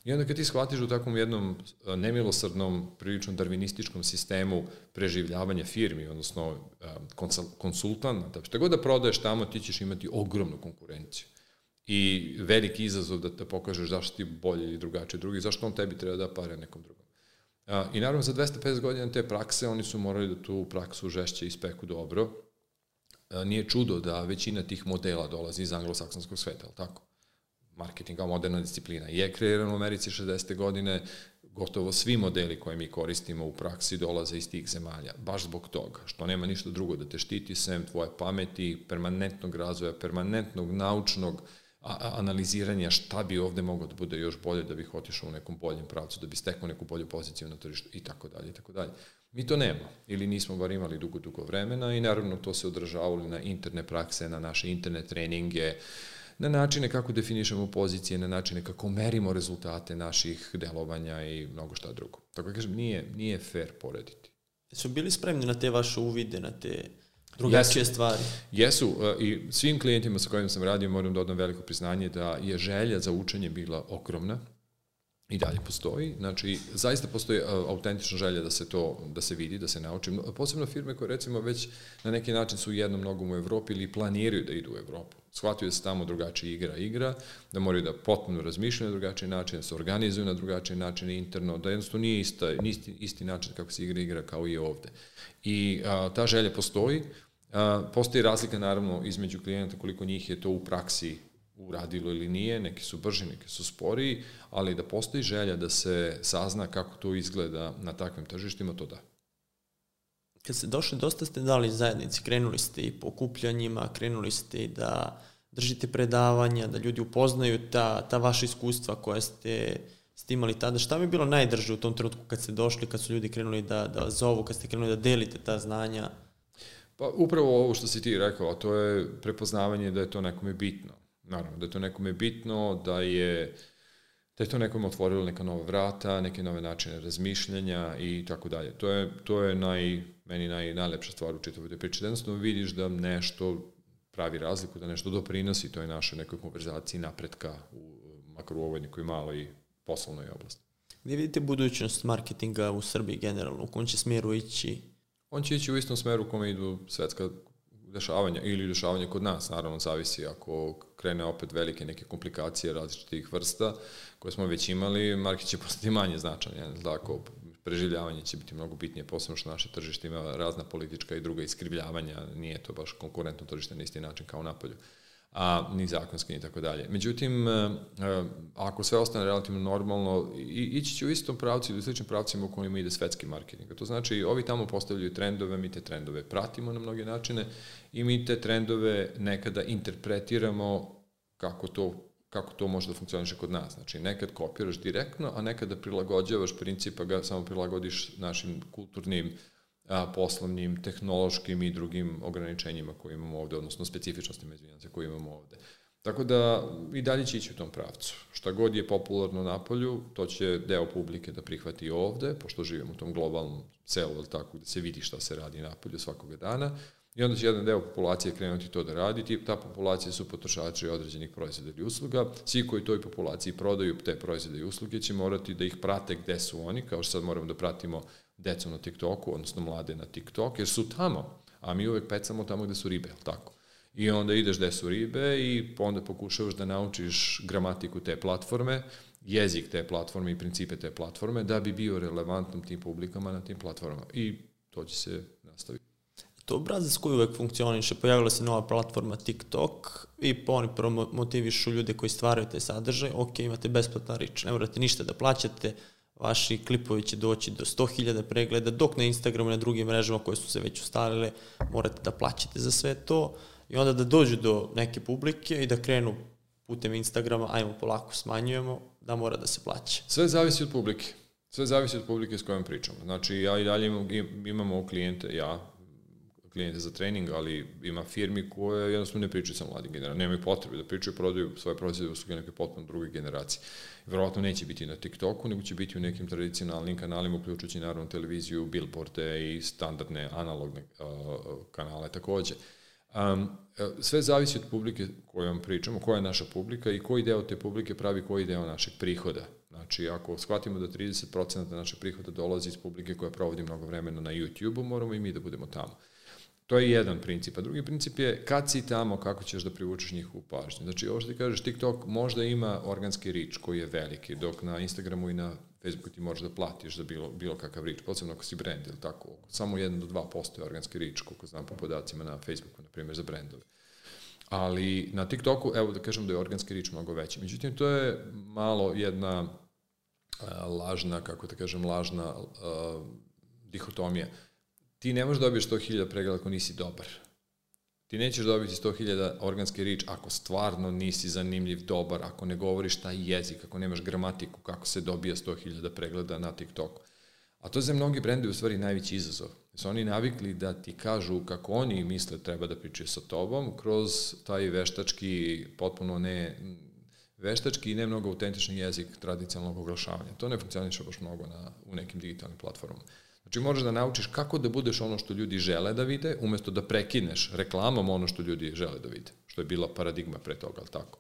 I onda kad ti shvatiš u takvom jednom nemilosrdnom, prilično darvinističkom sistemu preživljavanja firmi, odnosno konsultanta, šta god da prodaješ tamo, ti ćeš imati ogromnu konkurenciju. I veliki izazov da te pokažeš zašto ti bolje ili drugačije drugi, zašto on tebi treba da pare nekom drugom. I naravno za 250 godina te prakse oni su morali da tu praksu žešće ispeku dobro. Nije čudo da većina tih modela dolazi iz anglosaksonskog sveta, ali tako? marketing kao moderna disciplina je kreiran u Americi 60. godine, gotovo svi modeli koje mi koristimo u praksi dolaze iz tih zemalja, baš zbog toga, što nema ništa drugo da te štiti sem tvoje pameti, permanentnog razvoja, permanentnog naučnog analiziranja šta bi ovde moglo da bude još bolje da bih otišao u nekom boljem pravcu, da bi stekao neku bolju poziciju na tržištu i tako dalje i tako dalje. Mi to nema ili nismo bar imali dugo, dugo vremena i naravno to se odražavalo na interne prakse, na naše internet treninge, na načine kako definišemo pozicije, na načine kako merimo rezultate naših delovanja i mnogo šta drugo. Tako da kažem, nije, nije fair porediti. Su bili spremni na te vaše uvide, na te drugačije jesu, stvari? Jesu e, i svim klijentima sa kojima sam radio moram da odam veliko priznanje da je želja za učenje bila ogromna i dalje postoji. Znači, zaista postoji uh, autentična želja da se to, da se vidi, da se nauči. Posebno firme koje recimo već na neki način su jednom nogom u Evropi ili planiraju da idu u Evropu. Shvataju da se tamo drugačije igra igra, da moraju da potpuno razmišljaju na drugačiji način, da se organizuju na drugačiji način interno, da jednostavno nije ista, isti, isti način kako se igra igra kao i ovde. I a, ta želja postoji, postoji razlika naravno između klijenta koliko njih je to u praksi uradilo ili nije, neki su brži, neki su sporiji, ali da postoji želja da se sazna kako to izgleda na takvim tržištima, to da. Kad ste došli, dosta ste dali zajednici, krenuli ste i po okupljanjima, krenuli ste i da držite predavanja, da ljudi upoznaju ta, ta vaša iskustva koja ste, ste imali tada. Šta bi bilo najdrže u tom trenutku kad ste došli, kad su ljudi krenuli da, da zovu, kad ste krenuli da delite ta znanja? Pa upravo ovo što si ti rekao, to je prepoznavanje da je to nekome bitno Naravno, da je to nekome bitno, da je da je to nekom otvorilo neka nova vrata, neke nove načine razmišljanja i tako dalje. To je, to je naj, meni naj, najlepša stvar u čitavoj toj priči. Da jednostavno vidiš da nešto pravi razliku, da nešto doprinosi toj našoj nekoj konverzaciji napretka, u, makar u ovoj nekoj maloj poslovnoj oblasti. Gde vidite budućnost marketinga u Srbiji generalno? U kom će smeru ići? On će ići u istom smeru kome idu svetska dešavanja ili dešavanja kod nas, naravno zavisi ako krene opet velike neke komplikacije različitih vrsta koje smo već imali, market će postati manje značan, jedan tako preživljavanje će biti mnogo bitnije, posebno što naše tržište ima razna politička i druga iskrivljavanja, nije to baš konkurentno tržište na isti način kao napolju a ni zakonski ni tako dalje. Međutim, e, e, ako sve ostane relativno normalno, ići će u istom pravcu ili u sličnim pravcima u kojima ide svetski marketing. To znači, ovi tamo postavljaju trendove, mi te trendove pratimo na mnoge načine i mi te trendove nekada interpretiramo kako to kako to može da funkcioniše kod nas. Znači, nekad kopiraš direktno, a nekada prilagođavaš principa, ga samo prilagodiš našim kulturnim a, poslovnim, tehnološkim i drugim ograničenjima koje imamo ovde, odnosno specifičnostima, izvinjam se, koje imamo ovde. Tako da i dalje će ići u tom pravcu. Šta god je popularno na polju, to će deo publike da prihvati ovde, pošto živimo u tom globalnom selu, ali tako, gde se vidi šta se radi na polju svakoga dana, I onda će jedan deo populacije krenuti to da radi, ta populacija su potrošači određenih proizvoda ili usluga, svi koji toj populaciji prodaju te proizvode i usluge će morati da ih prate gde su oni, kao što sad moramo da pratimo decu na TikToku, odnosno mlade na TikTok, jer su tamo, a mi uvek pecamo tamo gde su ribe, tako? I onda ideš gde su ribe i onda pokušavaš da naučiš gramatiku te platforme, jezik te platforme i principe te platforme da bi bio relevantan tim publikama na tim platformama. I to će se nastaviti. To obrazac koji uvek funkcioniše, pojavila se nova platforma TikTok i oni motivišu ljude koji stvaraju te sadržaj, ok, imate besplatan rič, ne morate ništa da plaćate, vaši klipovi će doći do 100.000 pregleda, dok na Instagramu i na drugim mrežama koje su se već ustalile morate da plaćate za sve to i onda da dođu do neke publike i da krenu putem Instagrama, ajmo polako smanjujemo, da mora da se plaća. Sve zavisi od publike. Sve zavisi od publike s kojom pričamo. Znači, ja i dalje imamo klijente, ja klijente za trening, ali ima firmi koje jednostavno ne pričaju sa mladim generacijama, nemaju potrebe da pričaju, prodaju svoje proizvode usluge neke potpuno druge generacije. Verovatno neće biti na TikToku, nego će biti u nekim tradicionalnim kanalima, uključujući naravno televiziju, billboarde i standardne analogne uh, kanale takođe. Um, sve zavisi od publike kojom pričamo, koja je naša publika i koji deo te publike pravi koji deo našeg prihoda. Znači, ako shvatimo da 30% našeg prihoda dolazi iz publike koja provodi mnogo vremena na YouTube-u, moramo i mi da budemo tamo. To je jedan princip. A drugi princip je kad si tamo, kako ćeš da privučeš njihovu pažnju. Znači, ovo što ti kažeš, TikTok možda ima organski rič koji je veliki, dok na Instagramu i na Facebooku ti možeš da platiš za bilo, bilo kakav rič, posebno ako si brand ili tako. Samo 1 do 2% je organski rič, koliko znam po podacima na Facebooku, na primjer, za brendove. Ali na TikToku, evo da kažem da je organski rič mnogo veći. Međutim, to je malo jedna lažna, kako da kažem, lažna uh, dihotomija. Ti ne možeš dobiti 100.000 pregleda ako nisi dobar. Ti nećeš dobiti 100.000 organski rič ako stvarno nisi zanimljiv, dobar, ako ne govoriš taj jezik, ako nemaš gramatiku, kako se dobija 100.000 pregleda na TikToku. A to za mnogi brendovi u stvari najveći izazov. Su oni navikli da ti kažu kako oni misle treba da pričaju sa tobom kroz taj veštački, potpuno ne veštački i ne mnogo autentični jezik tradicionalnog oglašavanja. To ne funkcioniše baš mnogo na, u nekim digitalnim platformama. Znači možeš da naučiš kako da budeš ono što ljudi žele da vide, umesto da prekineš reklamom ono što ljudi žele da vide, što je bila paradigma pre toga, ali tako.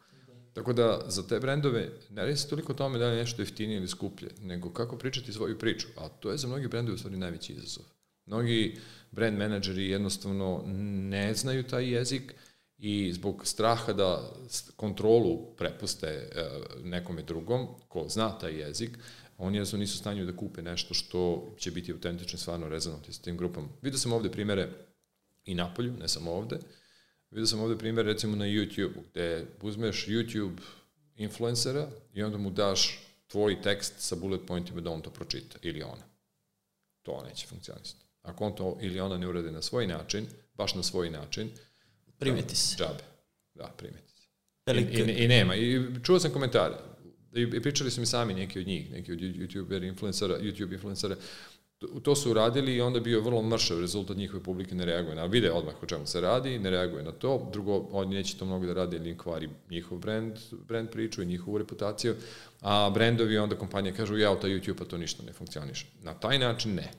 Tako da za te brendove ne radi se toliko o tome da je nešto jeftinije ili skuplje, nego kako pričati svoju priču, a to je za mnogi brendove u stvari najveći izazov. Mnogi brand menadžeri jednostavno ne znaju taj jezik, i zbog straha da kontrolu prepuste e, nekome drugom, ko zna taj jezik, oni jednostavno nisu u stanju da kupe nešto što će biti autentično stvarno rezonantno s tim grupom. Vidio sam ovde primere i napolju, ne samo ovde. Vidio sam ovde primere recimo na YouTube, gde uzmeš YouTube influencera i onda mu daš tvoj tekst sa bullet pointima da on to pročita, ili ona. To neće funkcionisati. Ako on to ili ona ne urade na svoj način, baš na svoj način, Primeti se. Džabe. Da, primeti se. I, i, I nema. I čuo sam komentare. I, pričali su mi sami neki od njih, neki od YouTuber, influencera, YouTube influencera. To su uradili i onda bio vrlo mršav rezultat njihove publike ne reaguje na vide odmah o čemu se radi, ne reaguje na to. Drugo, oni neće to mnogo da rade ili kvari njihov brand, brand priču i njihovu reputaciju, a brendovi onda kompanije kažu ja, ta YouTube pa to ništa ne funkcioniše. Na taj način ne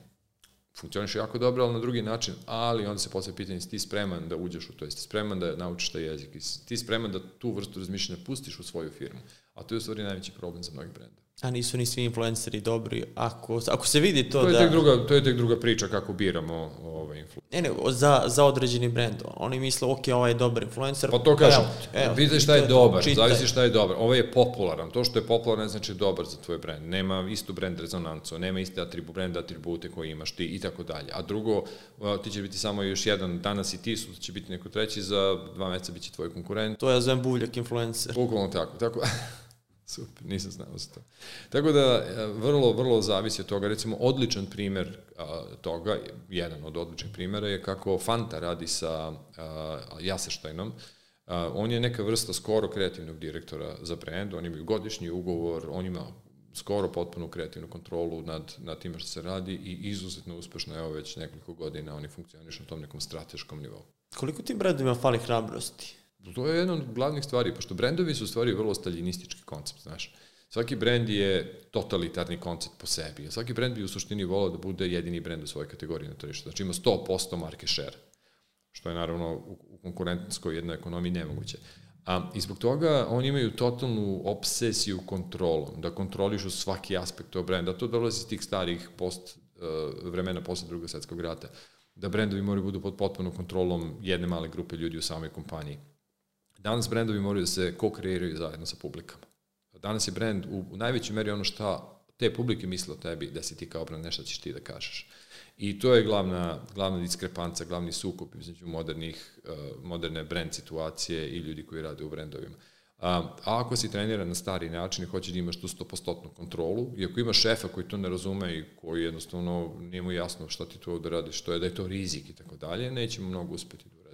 funkcioniš jako dobro, ali na drugi način, ali onda se postavlja pitanje, si ti spreman da uđeš u to, jesi ti spreman da naučiš taj jezik, jesi ti spreman da tu vrstu razmišljanja pustiš u svoju firmu, a to je u stvari najveći problem za mnogih brenda. A nisu ni svi influenceri dobri. Ako, ako se vidi to, to je da... Tek druga, to je tek druga priča kako biramo ovaj influencer. Ne, ne, za, za određeni brend. Oni misle, ok, ovaj je dobar influencer. Pa to kažem, evo, vidite šta je dobar, čitaj. zavisi šta je dobar. Ovaj je popularan. To što je popularan ne znači dobar za tvoj brend. Nema istu brend rezonancu, nema iste atribu, brend atribute koje imaš ti i tako dalje. A drugo, ti će biti samo još jedan, danas i ti, sutra će biti neko treći, za dva meseca biće tvoj konkurent. To je zovem buvljak influencer. Bukvalno tako. tako Super, nisam znao za to. Tako da, e, vrlo, vrlo zavisi od toga. Recimo, odličan primer a, toga, jedan od odličnih primera je kako Fanta radi sa a, Jaseštajnom. On je neka vrsta skoro kreativnog direktora za brand, oni imaju godišnji ugovor, on ima skoro potpunu kreativnu kontrolu nad, nad time što se radi i izuzetno uspešno, evo već nekoliko godina oni funkcionišu na tom nekom strateškom nivou. Koliko tim brendovima fali hrabrosti? To je jedna od glavnih stvari, pošto brendovi su u stvari vrlo staljinistički koncept, znaš. Svaki brend je totalitarni koncept po sebi. Svaki brend bi u suštini volao da bude jedini brend u svojoj kategoriji na tržištu. Znači ima 100% marke share, što je naravno u konkurentskoj jednoj ekonomiji nemoguće. A, I zbog toga oni imaju totalnu obsesiju kontrolom, da kontrolišu svaki aspekt tog brenda. To dolazi iz tih starih post, uh, vremena posle drugog svetskog rata, da brendovi moraju budu pod potpunom kontrolom jedne male grupe ljudi u samoj kompaniji. Danas brendovi moraju da se ko-kreiraju zajedno sa publikama. Danas je brend u, u najvećoj meri ono šta te publike misle o tebi, da si ti kao brend, nešto ćeš ti da kažeš. I to je glavna, glavna diskrepanca, glavni sukup između modernih, uh, moderne brand situacije i ljudi koji rade u brendovima. A, ako si treniran na stari način i hoćeš da imaš tu 100% kontrolu, i ako imaš šefa koji to ne razume i koji jednostavno nije mu jasno šta ti to da radiš, što je da je to rizik i tako dalje, nećemo mnogo uspeti da.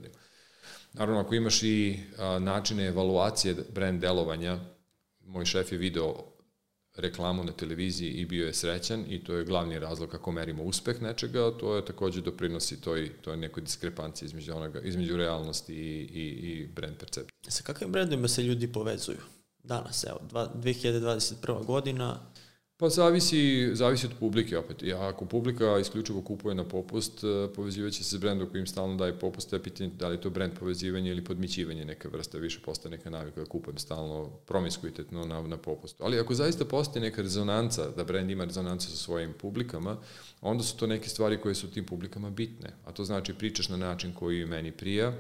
Naravno, ako imaš i a, načine evaluacije brand delovanja, moj šef je video reklamu na televiziji i bio je srećan i to je glavni razlog kako merimo uspeh nečega, to je takođe doprinosi toj, toj nekoj diskrepanciji između, onoga, između realnosti i, i, i brand percepcije. Sa kakvim brendovima se ljudi povezuju? Danas, evo, 2021. godina, Pa zavisi, zavisi od publike opet. Ja, ako publika isključivo kupuje na popust, e, povezivaće se s brendom koji im stalno daje popust, je pitanje da li je to brend povezivanje ili podmićivanje neke vrste, više postaje neka navika da kupujem stalno promiskuitetno na, na popustu. Ali ako zaista postoji neka rezonanca, da brend ima rezonancu sa svojim publikama, onda su to neke stvari koje su tim publikama bitne. A to znači pričaš na način koji meni prija,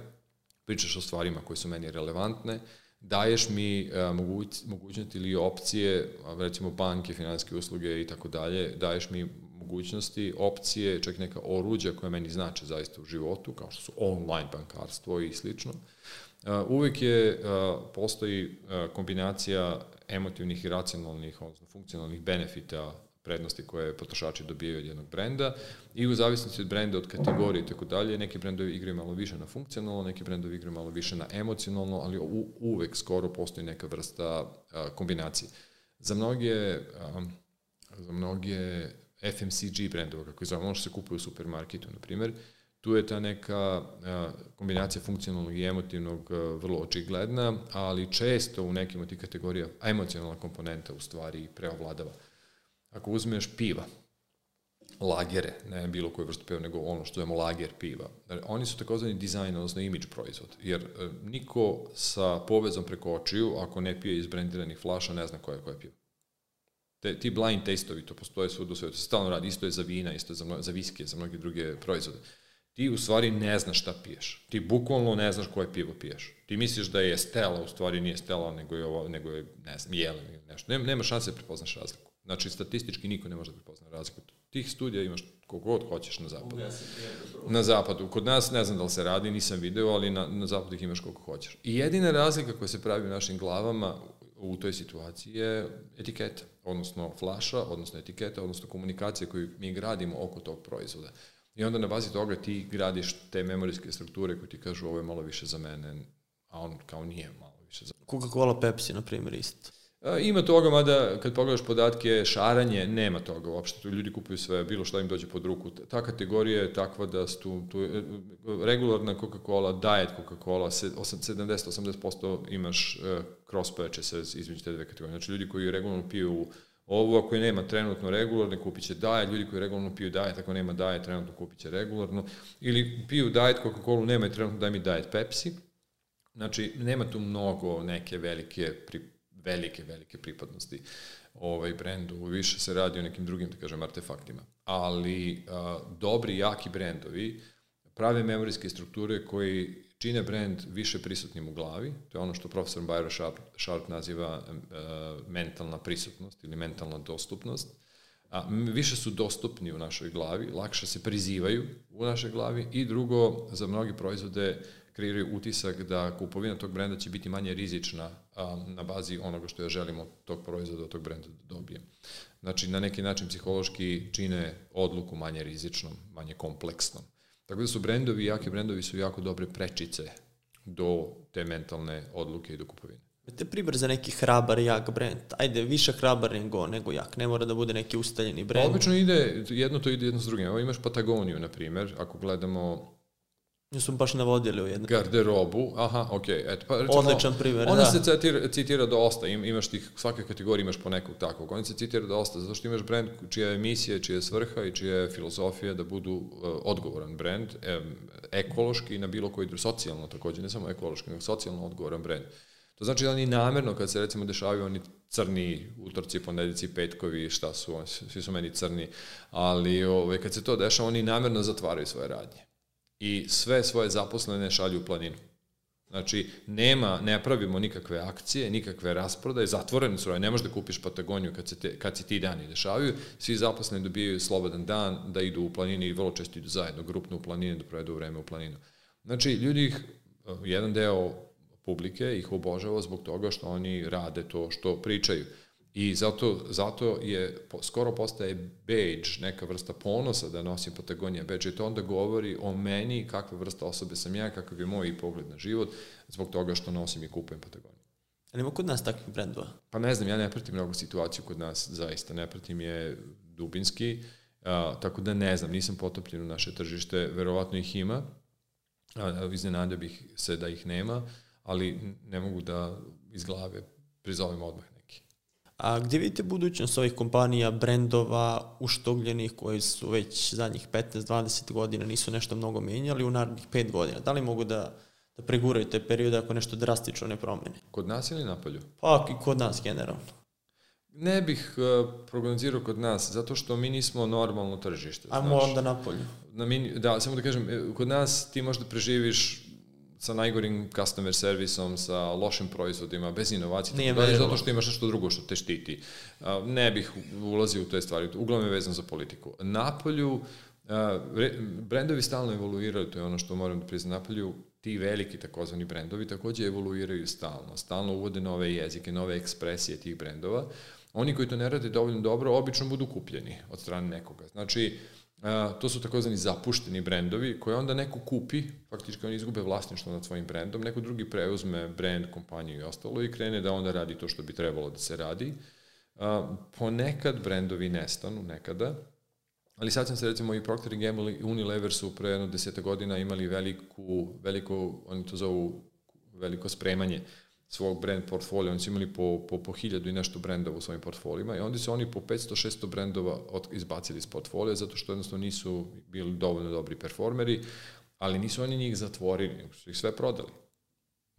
pričaš o stvarima koje su meni relevantne, daješ mi uh, moguć, mogućnosti ili opcije, recimo banke, finanske usluge i tako dalje, daješ mi mogućnosti, opcije, čak neka oruđa koje meni znače zaista u životu, kao što su online bankarstvo i slično. Uh, uvek je, uh, postoji kombinacija emotivnih i racionalnih, odnosno funkcionalnih benefita prednosti koje potrošači dobijaju od jednog brenda i u zavisnosti od brenda, od kategorije i tako dalje, neki brendovi igraju malo više na funkcionalno, neki brendovi igraju malo više na emocionalno, ali u, uvek skoro postoji neka vrsta a, kombinacije. Za mnoge, a, za mnoge FMCG brendova, kako je zove, ono što se kupuje u supermarketu, na primer, tu je ta neka a, kombinacija funkcionalnog i emotivnog a, vrlo očigledna, ali često u nekim od tih kategorija emocionalna komponenta u stvari preovladava. Ako uzmeš piva, lagere, ne bilo koju vrstu piva, nego ono što zovemo lager piva. Oni su takozvani dizajn, odnosno image proizvod, jer e, niko sa povezom preko očiju, ako ne pije iz brendiranih flaša, ne zna koja je koja piva. Te, ti blind testovi, to postoje svud u svetu, stalno radi, isto je za vina, isto je za, za viske, za mnoge druge proizvode. Ti u stvari ne znaš šta piješ. Ti bukvalno ne znaš koje pivo piješ. Ti misliš da je Stella, u stvari nije Stella, nego je, ovo, nego je ne znam, Jelen ili nešto. Nema, nema šanse da prepoznaš razliku. Znači, statistički niko ne može da prepozna razliku. Tih studija imaš kogod hoćeš na zapadu. Na zapadu. Kod nas ne znam da li se radi, nisam video, ali na, na zapadu ih imaš koliko hoćeš. I jedina razlika koja se pravi u našim glavama u toj situaciji je etiketa, odnosno flaša, odnosno etiketa, odnosno komunikacija koju mi gradimo oko tog proizvoda. I onda na bazi toga ti gradiš te memorijske strukture koje ti kažu ovo je malo više za mene, a on kao nije malo više za mene. Coca-Cola, Pepsi, na primjer, isto. Ima toga, mada kad pogledaš podatke, šaranje, nema toga uopšte. Tu ljudi kupuju sve, bilo šta im dođe pod ruku. Ta kategorija je takva da tu, tu e, regularna Coca-Cola, diet Coca-Cola, 70-80% imaš uh, cross purchases između te dve kategorije. Znači ljudi koji regularno piju ovo, ako nema trenutno regularno, kupit će diet, ljudi koji regularno piju diet, ako nema diet, trenutno kupit će regularno, ili piju diet Coca-Cola, nema trenutno, daj mi diet Pepsi. Znači, nema tu mnogo neke velike pri, velike, velike pripadnosti ovaj brendu, više se radi o nekim drugim, da kažem, artefaktima. Ali a, dobri, jaki brendovi prave memorijske strukture koji čine brend više prisutnim u glavi, to je ono što profesor Byron Sharp, Sharp naziva a, mentalna prisutnost ili mentalna dostupnost, a, više su dostupni u našoj glavi, lakše se prizivaju u našoj glavi. I drugo, za mnogi proizvode kreiraju utisak da kupovina tog brenda će biti manje rizična a, na bazi onoga što ja želim od tog proizvoda, od tog brenda da dobijem. Znači, na neki način psihološki čine odluku manje rizičnom, manje kompleksnom. Tako da su brendovi, jaki brendovi su jako dobre prečice do te mentalne odluke i do kupovine. Te pribar za neki hrabar, jak brend. Ajde, više hrabar nego, nego jak. Ne mora da bude neki ustaljeni brend. Obično ide, jedno to ide jedno s drugim. Evo imaš Patagoniju, na primer, ako gledamo Smo baš navodili u jednom. Garderobu, aha, okej. Okay. Eto, pa, rečemo, Odličan primjer, ona da. se citira, citira dosta, Im, imaš tih, svake kategorije imaš po nekog takvog. Ona se citira dosta, zato što imaš brend čija je misija, čija je svrha i čija je filozofija da budu uh, odgovoran brend, um, ekološki na bilo koji, socijalno takođe, ne samo ekološki, nego socijalno odgovoran brend. To znači da oni namerno, kad se recimo dešavaju oni crni utorci, ponedjeljci, petkovi, šta su, svi su meni crni, ali ove, ovaj, kad se to dešava, oni namerno zatvaraju svoje radnje i sve svoje zaposlene šalju u planinu. Znači, nema, ne pravimo nikakve akcije, nikakve rasprodaje, zatvorene su, ne možeš da kupiš Patagoniju kad, se te, kad se ti dani dešavaju, svi zaposleni dobijaju slobodan dan da idu u planini i vrlo često idu zajedno, grupno u planinu, da provedu vreme u planinu. Znači, ljudi ih, jedan deo publike ih obožava zbog toga što oni rade to što pričaju. I zato, zato je, skoro postaje badge, neka vrsta ponosa da nosim Patagonija badge, i to onda govori o meni, kakva vrsta osobe sam ja, kakav je moj pogled na život, zbog toga što nosim i kupujem Patagoniju. Ali ima kod nas takvih brendova? Pa ne znam, ja ne pratim mnogo situaciju kod nas, zaista, ne pratim je dubinski, a, tako da ne znam, nisam potopljen u naše tržište, verovatno ih ima, a, iznenadio bih se da ih nema, ali ne mogu da iz glave prizovem odmah. A gdje vidite budućnost ovih kompanija, brendova, uštogljenih koji su već zadnjih 15-20 godina nisu nešto mnogo menjali u narednih 5 godina? Da li mogu da, da preguraju te periode ako nešto drastično ne promene? Kod nas ili napolju? Pa i kod nas generalno. Ne bih uh, prognozirao kod nas, zato što mi nismo normalno tržište. Ajmo onda napolju. Na mi, da, samo da kažem, e, kod nas ti možda preživiš sa najgorim customer servisom, sa lošim proizvodima, bez inovacije, Nije tako zato što imaš nešto drugo što te štiti. Ne bih ulazio u te stvari, uglavnom je vezan za politiku. Napolju, brendovi stalno evoluiraju, to je ono što moram da priznam, Napolju ti veliki takozvani brendovi takođe evoluiraju stalno, stalno uvode nove jezike, nove ekspresije tih brendova. Oni koji to ne rade dovoljno dobro, obično budu kupljeni od strane nekoga. Znači, Uh, to su takozvani zapušteni brendovi koje onda neko kupi, faktički oni izgube vlasništvo nad svojim brendom, neko drugi preuzme brend, kompaniju i ostalo i krene da onda radi to što bi trebalo da se radi. Uh, ponekad brendovi nestanu, nekada, ali sad sam se recimo i Procter Gamble i Unilever su pre jedno deseta godina imali veliku, veliko, oni to zovu veliko spremanje svog brand portfolija, oni su imali po, po, po hiljadu i nešto brendova u svojim portfolijima i onda su oni po 500-600 brendova od, izbacili iz portfolija zato što jednostavno nisu bili dovoljno dobri performeri, ali nisu oni njih zatvorili, nego su ih sve prodali.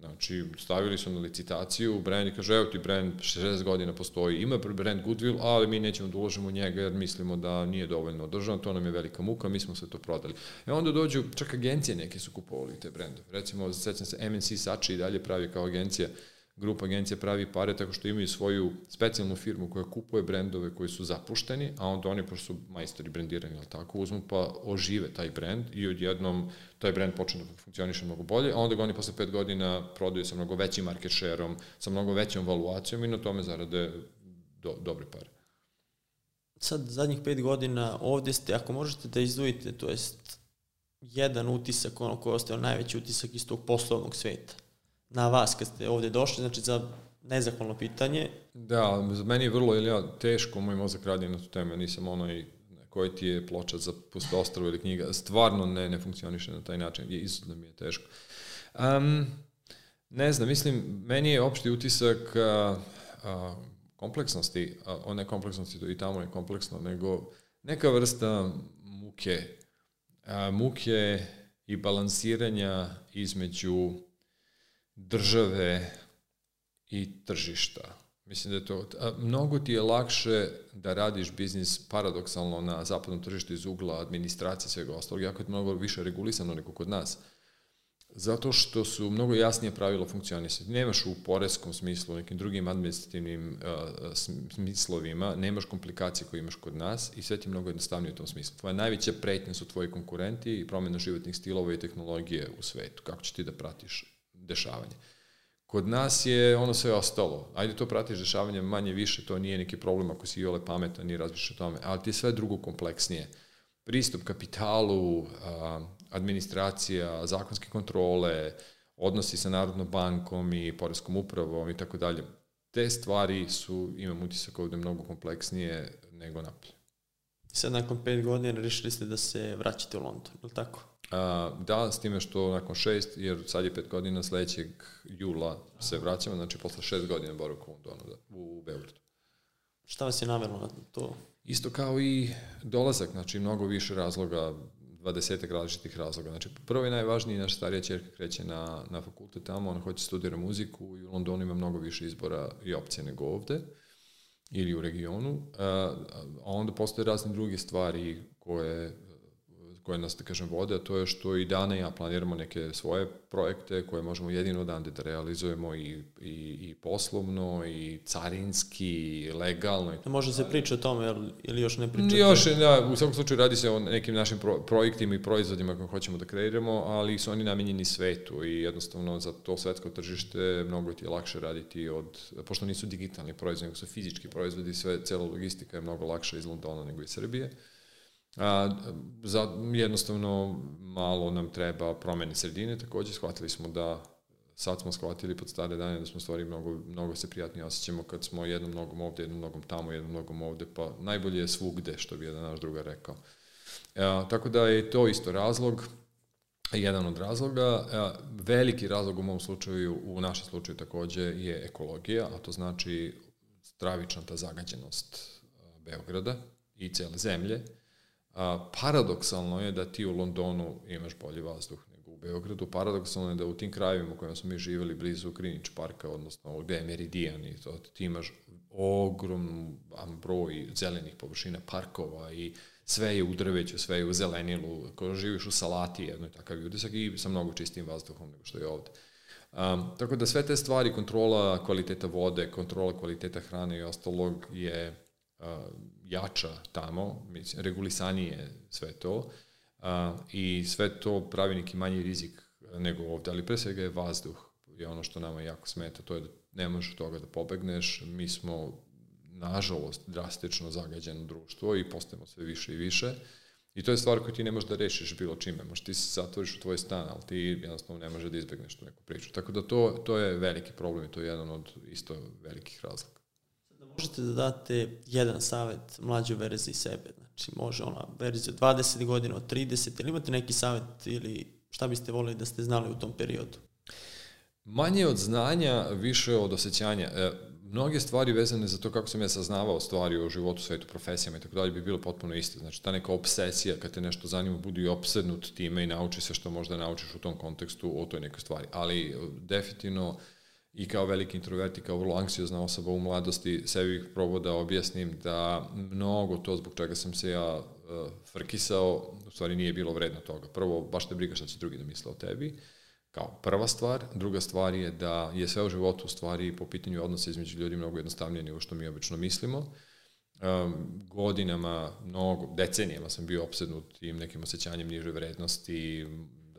Znači, stavili su na licitaciju brand i kaže, evo ti brand 60 godina postoji, ima brand Goodwill, ali mi nećemo da uložimo u njega jer mislimo da nije dovoljno održan, to nam je velika muka, mi smo sve to prodali. E onda dođu, čak agencije neke su kupovali te brendove. Recimo, sećam se, MNC Sači i dalje pravi kao agencija grupa agencija pravi pare tako što imaju svoju specijalnu firmu koja kupuje brendove koji su zapušteni, a onda oni, pošto su majstori brendirani, ali tako, uzmu pa ožive taj brend i odjednom taj brend počne da funkcioniše mnogo bolje, a onda ga oni posle pet godina prodaju sa mnogo većim market share-om, sa mnogo većom valuacijom i na tome zarade do, dobre pare. Sad, zadnjih pet godina ovde ste, ako možete da izdvojite, to jest jedan utisak, ono koji je ostao najveći utisak iz tog poslovnog sveta na vas kad ste ovde došli, znači za nezahvalno pitanje. Da, za meni je vrlo ili ja, teško, moj mozak radi na tu temu, nisam onaj koji ti je ploča za pusto ostrovo ili knjiga, stvarno ne, ne funkcioniše na taj način, je izuzetno mi je teško. Um, ne znam, mislim, meni je opšti utisak a, a, kompleksnosti, a, ne kompleksnosti, to i tamo je kompleksno, nego neka vrsta muke, a, muke i balansiranja između države i tržišta. Mislim da je to, a, mnogo ti je lakše da radiš biznis paradoksalno na zapadnom tržištu iz ugla administracije svega ostalog, jako je mnogo više regulisano nego kod nas. Zato što su mnogo jasnije pravila funkcionisati. Nemaš u poreskom smislu, nekim drugim administrativnim uh, smislovima, nemaš komplikacije koje imaš kod nas i sve ti mnogo jednostavnije u tom smislu. Tvoja najveća pretnja su tvoji konkurenti i promjena životnih stilova i tehnologije u svetu. Kako će ti da pratiš dešavanje. Kod nas je ono sve ostalo. Ajde to pratiš dešavanje manje više, to nije neki problem ako si ole pametan i razmišljaš o tome, ali ti je sve drugo kompleksnije. Pristup kapitalu, administracija, zakonske kontrole, odnosi sa Narodnom bankom i Poreskom upravom i tako dalje. Te stvari su, imam utisak ovde, mnogo kompleksnije nego napolje. Sad nakon pet godina rešili ste da se vraćate u London, je li tako? A, da, s time što nakon šest, jer sad je pet godina, sledećeg jula se vraćamo, znači posle šest godina boravka u Londonu, da, u Beogradu. Šta vas je navelo na to? Isto kao i dolazak, znači mnogo više razloga, dvadesetak različitih razloga. Znači, prvo i najvažniji, naša starija čerka kreće na, na fakultet tamo, ona hoće studira muziku i u Londonu ima mnogo više izbora i opcije nego ovde ili u regionu, a, a onda postoje razne druge stvari koje koje nas, da kažem, vode, a to je što i dana ja planiramo neke svoje projekte koje možemo jedino dande da realizujemo i, i, i poslovno, i carinski, i legalno. I Može se priča o tome, ili još ne pričate? Još, da, u svakom slučaju radi se o nekim našim pro, projektima i proizvodima koje hoćemo da kreiramo, ali su oni namenjeni svetu i jednostavno za to svetsko tržište mnogo ti je lakše raditi od, pošto nisu digitalni proizvodi, nego su fizički proizvodi, sve, cela logistika je mnogo lakša iz Londona nego iz Srbije. A, za, jednostavno malo nam treba promene sredine, takođe shvatili smo da sad smo shvatili pod stare dane da smo stvari mnogo, mnogo se prijatnije osjećamo kad smo jednom nogom ovde, jednom nogom tamo, jednom nogom ovde, pa najbolje je svugde, što bi jedan naš druga rekao. E, tako da je to isto razlog, jedan od razloga. E, veliki razlog u mom slučaju, u našem slučaju takođe, je ekologija, a to znači stravična ta zagađenost e, Beograda i cele zemlje. A, paradoksalno je da ti u Londonu imaš bolji vazduh nego u Beogradu. Paradoksalno je da u tim krajevima u kojima smo mi živjeli blizu Krinić parka, odnosno gde je Meridian i to, ti imaš ogrom broj zelenih površina, parkova i sve je u drveću, sve je u zelenilu, ko živiš u salati, jedno je takav utisak i sa mnogo čistim vazduhom nego što je ovde. Um, tako da sve te stvari, kontrola kvaliteta vode, kontrola kvaliteta hrane i ostalog je uh, jača tamo, mislim, regulisanije sve to uh, i sve to pravi neki manji rizik nego ovde, ali pre svega je vazduh je ono što nama jako smeta, to je da ne možeš toga da pobegneš, mi smo nažalost drastično zagađeno društvo i postajemo sve više i više I to je stvar koju ti ne možeš da rešiš bilo čime. Možeš ti se zatvoriš u tvoj stan, ali ti jednostavno ne možeš da izbegneš tu neku priču. Tako da to, to je veliki problem i to je jedan od isto velikih razloga. Možete da date jedan savet mlađoj verziji sebe. Znači može ona verzija od 20 godina, od 30, ili imate neki savet ili šta biste volili da ste znali u tom periodu? Manje od znanja, više od osjećanja. E, mnoge stvari vezane za to kako sam ja saznavao stvari o životu, svetu, profesijama i tako dalje bi bilo potpuno isto. Znači, ta neka obsesija, kad te nešto zanima, budi obsednut time i nauči se što možda naučiš u tom kontekstu o toj nekoj stvari. Ali, definitivno, i kao veliki introvert i kao vrlo anksiozna osoba u mladosti, sebi probao da objasnim da mnogo to zbog čega sam se ja uh, frkisao, u stvari nije bilo vredno toga. Prvo, baš te briga šta će drugi da misle o tebi. Kao prva stvar. Druga stvar je da je sve u životu u stvari po pitanju odnosa između ljudi mnogo jednostavnije nego što mi obično mislimo. Um, godinama, mnogo, decenijama sam bio opsednut tim nekim osjećanjem niže vrednosti,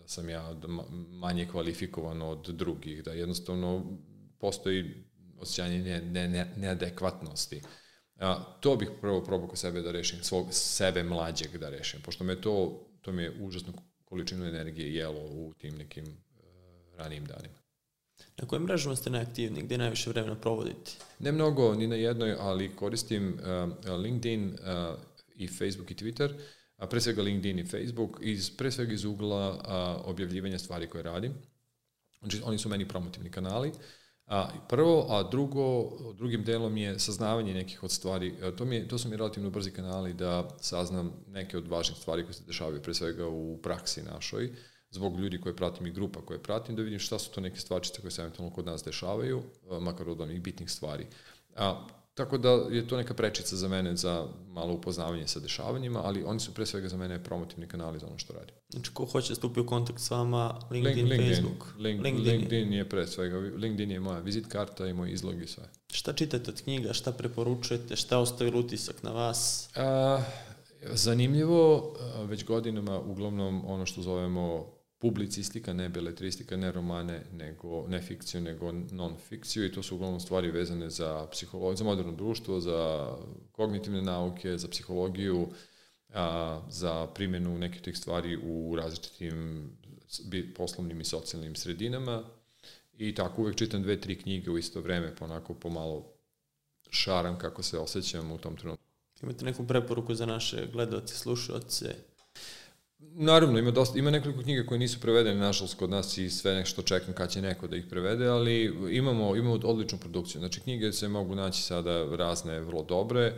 sam ja manje kvalifikovan od drugih, da jednostavno postoji osjećanje ne, ne, ne, neadekvatnosti. A, to bih prvo probao kod sebe da rešim, svog sebe mlađeg da rešim, pošto me to, to mi je užasno količinu energije jelo u tim nekim ranijim danima. Na kojim mrežama ste najaktivni? Gde najviše vremena provodite? Ne mnogo, ni na jednoj, ali koristim uh, LinkedIn uh, i Facebook i Twitter, a pre svega LinkedIn i Facebook, iz, pre svega iz ugla uh, objavljivanja stvari koje radim. Znači, oni su meni promotivni kanali. A, prvo, a drugo, drugim delom je saznavanje nekih od stvari. To, mi je, to su mi relativno brzi kanali da saznam neke od važnih stvari koje se dešavaju, pre svega u praksi našoj. Zbog ljudi koje pratim i grupa koje pratim, da vidim šta su to neke stvarčice koje se eventualno kod nas dešavaju, makar od onih bitnih stvari. A, tako da je to neka prečica za mene za malo upoznavanje sa dešavanjima, ali oni su pre svega za mene promotivni kanali za ono što radim. Znači, ko hoće da stupi u kontakt s vama, LinkedIn, LinkedIn Facebook? Link, LinkedIn, LinkedIn je pre svega, LinkedIn je moja vizit karta i moj izlog i sve. Šta čitate od knjiga, šta preporučujete, šta ostavili utisak na vas? A, zanimljivo, već godinama uglavnom ono što zovemo publicistika, ne beletristika, ne romane, nego ne fikciju, nego non-fikciju i to su uglavnom stvari vezane za psihologiju, za moderno društvo, za kognitivne nauke, za psihologiju, a, za primjenu nekih tih stvari u različitim poslovnim i socijalnim sredinama i tako uvek čitam dve, tri knjige u isto vreme, pa onako pomalo šaram kako se osjećam u tom trenutku. Imate neku preporuku za naše gledalce, slušalce, Naravno, ima, dosta, ima nekoliko knjiga koje nisu prevedene, nažalost, kod nas i sve nešto čekam kad će neko da ih prevede, ali imamo, imamo odličnu produkciju. Znači, knjige se mogu naći sada razne, vrlo dobre.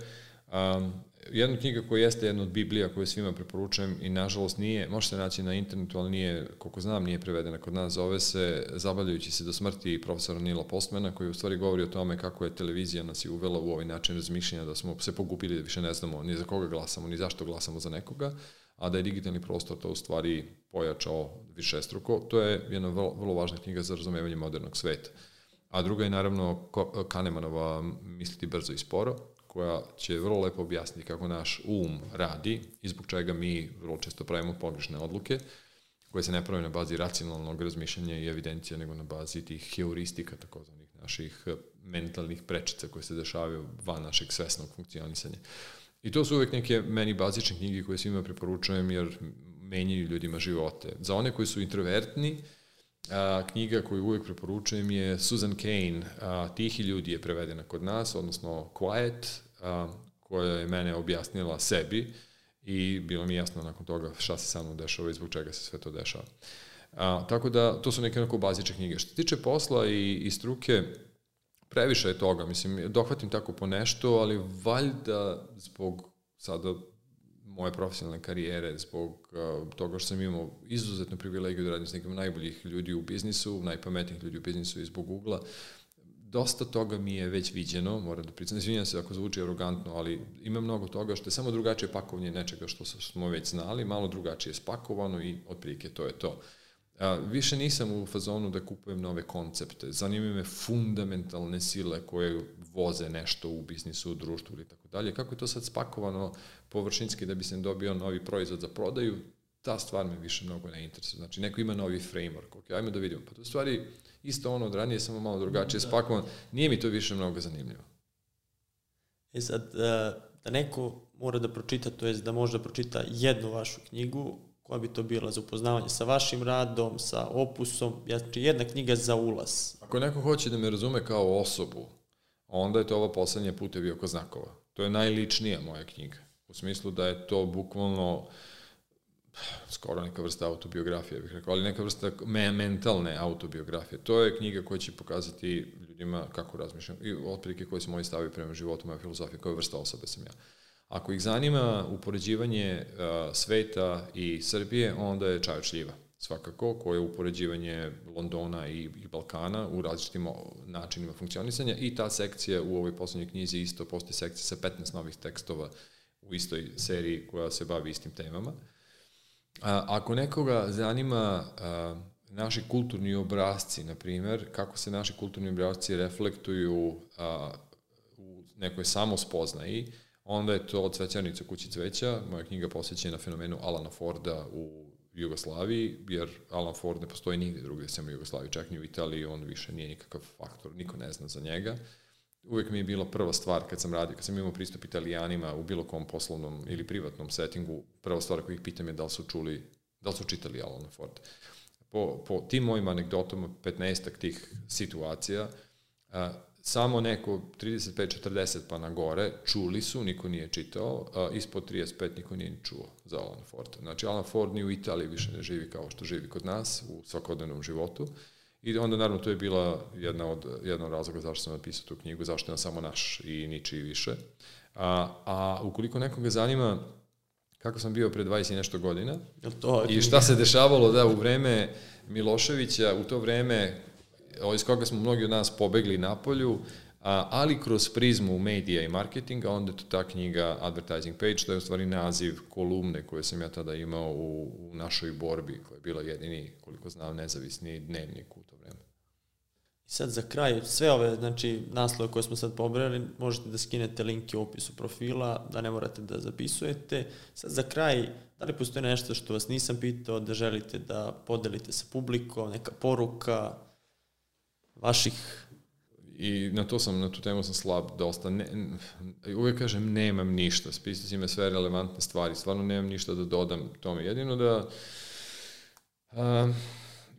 Um, jedna knjiga koja jeste jedna od Biblija koju svima preporučujem i nažalost nije, može se naći na internetu, ali nije, koliko znam, nije prevedena kod nas. Zove se Zabavljajući se do smrti profesora Nila Postmana, koji u stvari govori o tome kako je televizija nas i uvela u ovaj način razmišljanja, da smo se pogubili, da više ne znamo ni za koga glasamo, ni zašto glasamo za nekoga a da je digitalni prostor to u stvari pojačao više struko. To je jedna vrlo, vrlo važna knjiga za razumevanje modernog sveta. A druga je naravno Kahnemanova Misliti brzo i sporo, koja će vrlo lepo objasniti kako naš um radi i zbog čega mi vrlo često pravimo pogrešne odluke, koje se ne prave na bazi racionalnog razmišljanja i evidencija, nego na bazi tih heuristika, takozvanih naših mentalnih prečica koje se dešavaju van našeg svesnog funkcionisanja. I to su uvek neke meni bazične knjige koje svima preporučujem jer menjaju ljudima živote. Za one koji su introvertni, A, knjiga koju uvijek preporučujem je Susan Kane, a, Tihi ljudi je prevedena kod nas, odnosno Quiet, a, koja je mene objasnila sebi i bilo mi jasno nakon toga šta se sa mnom dešava i zbog čega se sve to dešava. A, tako da, to su neke onako bazične knjige. Što se tiče posla i, i struke, previše je toga, mislim, dohvatim tako po nešto, ali valjda zbog sada moje profesionalne karijere, zbog uh, toga što sam imao izuzetnu privilegiju da radim s nekim najboljih ljudi u biznisu, najpametnijih ljudi u biznisu i zbog Google-a, dosta toga mi je već viđeno, moram da pricam, izvinjam se ako zvuči arogantno, ali ima mnogo toga što je samo drugačije pakovanje nečega što smo već znali, malo drugačije spakovano i otprilike to je to. A, više nisam u fazonu da kupujem nove koncepte. Zanimaju me fundamentalne sile koje voze nešto u biznisu, u društvu ili tako dalje. Kako je to sad spakovano površinski da bi se dobio novi proizvod za prodaju, ta stvar me više mnogo ne interesuje. Znači, neko ima novi framework, ok, ajmo da vidimo. Pa to stvari isto ono od ranije, samo malo drugačije da. spakovan. Nije mi to više mnogo zanimljivo. E sad, da, da neko mora da pročita, to jest da može da pročita jednu vašu knjigu, koja bi to bila za upoznavanje sa vašim radom, sa opusom, znači jedna knjiga za ulaz. Ako neko hoće da me razume kao osobu, onda je to ova poslednja putevi oko znakova. To je najličnija moja knjiga. U smislu da je to bukvalno skoro neka vrsta autobiografije, bih rekao, ali neka vrsta me, mentalne autobiografije. To je knjiga koja će pokazati ljudima kako razmišljam i otprilike koji su moji stavi prema životu, moja filozofija, koja vrsta osobe sam ja. Ako ih zanima upoređivanje uh, sveta i Srbije, onda je Čajo šljiva svakako, koje je upoređivanje Londona i, i Balkana u različitim načinima funkcionisanja i ta sekcija u ovoj poslednjoj knjizi isto postoji sekcija sa 15 novih tekstova u istoj seriji koja se bavi istim temama. A, ako nekoga zanima a, naši kulturni obrazci, na primer, kako se naši kulturni obrazci reflektuju a, u nekoj samospoznaji, onda je to od Cvećarnica kući cveća, moja knjiga posvećena fenomenu Alana Forda u Jugoslaviji, jer Alan Ford ne postoji nigde drugde sem u Jugoslaviji, čak ni u Italiji, on više nije nikakav faktor, niko ne zna za njega. Uvijek mi je bila prva stvar kad sam radio, kad sam imao pristup italijanima u bilo kom poslovnom ili privatnom settingu, prva stvar koju ih pitam je da li su čuli, da li su čitali Alan Ford. Po, po tim mojim anegdotama, 15 tih situacija, samo neko 35-40 pa na gore čuli su, niko nije čitao, a ispod 35 niko nije ni čuo za Alan Ford. Znači, Alan Ford ni u Italiji više ne živi kao što živi kod nas u svakodnevnom životu. I onda, naravno, to je bila jedna od, jedna od razloga zašto sam napisao tu knjigu, zašto je on samo naš i ničiji više. A, a ukoliko nekoga zanima kako sam bio pre 20 i nešto godina to i šta se dešavalo da u vreme Miloševića, u to vreme iz koga smo mnogi od nas pobegli na polju, a, ali kroz prizmu medija i marketinga, onda je to ta knjiga Advertising Page, to je u stvari naziv kolumne koje sam ja tada imao u, u našoj borbi, koja je bila jedini, koliko znam, nezavisni dnevnik u to vreme. I sad za kraj, sve ove znači, naslove koje smo sad pobrali, možete da skinete linke u opisu profila, da ne morate da zapisujete. Sad za kraj, da li postoje nešto što vas nisam pitao, da želite da podelite sa publikom, neka poruka, vaših i na to sam, na tu temu sam slab dosta. Ne, uvek kažem, nemam ništa. Spisati me sve relevantne stvari. Stvarno nemam ništa da dodam tome. Jedino da a,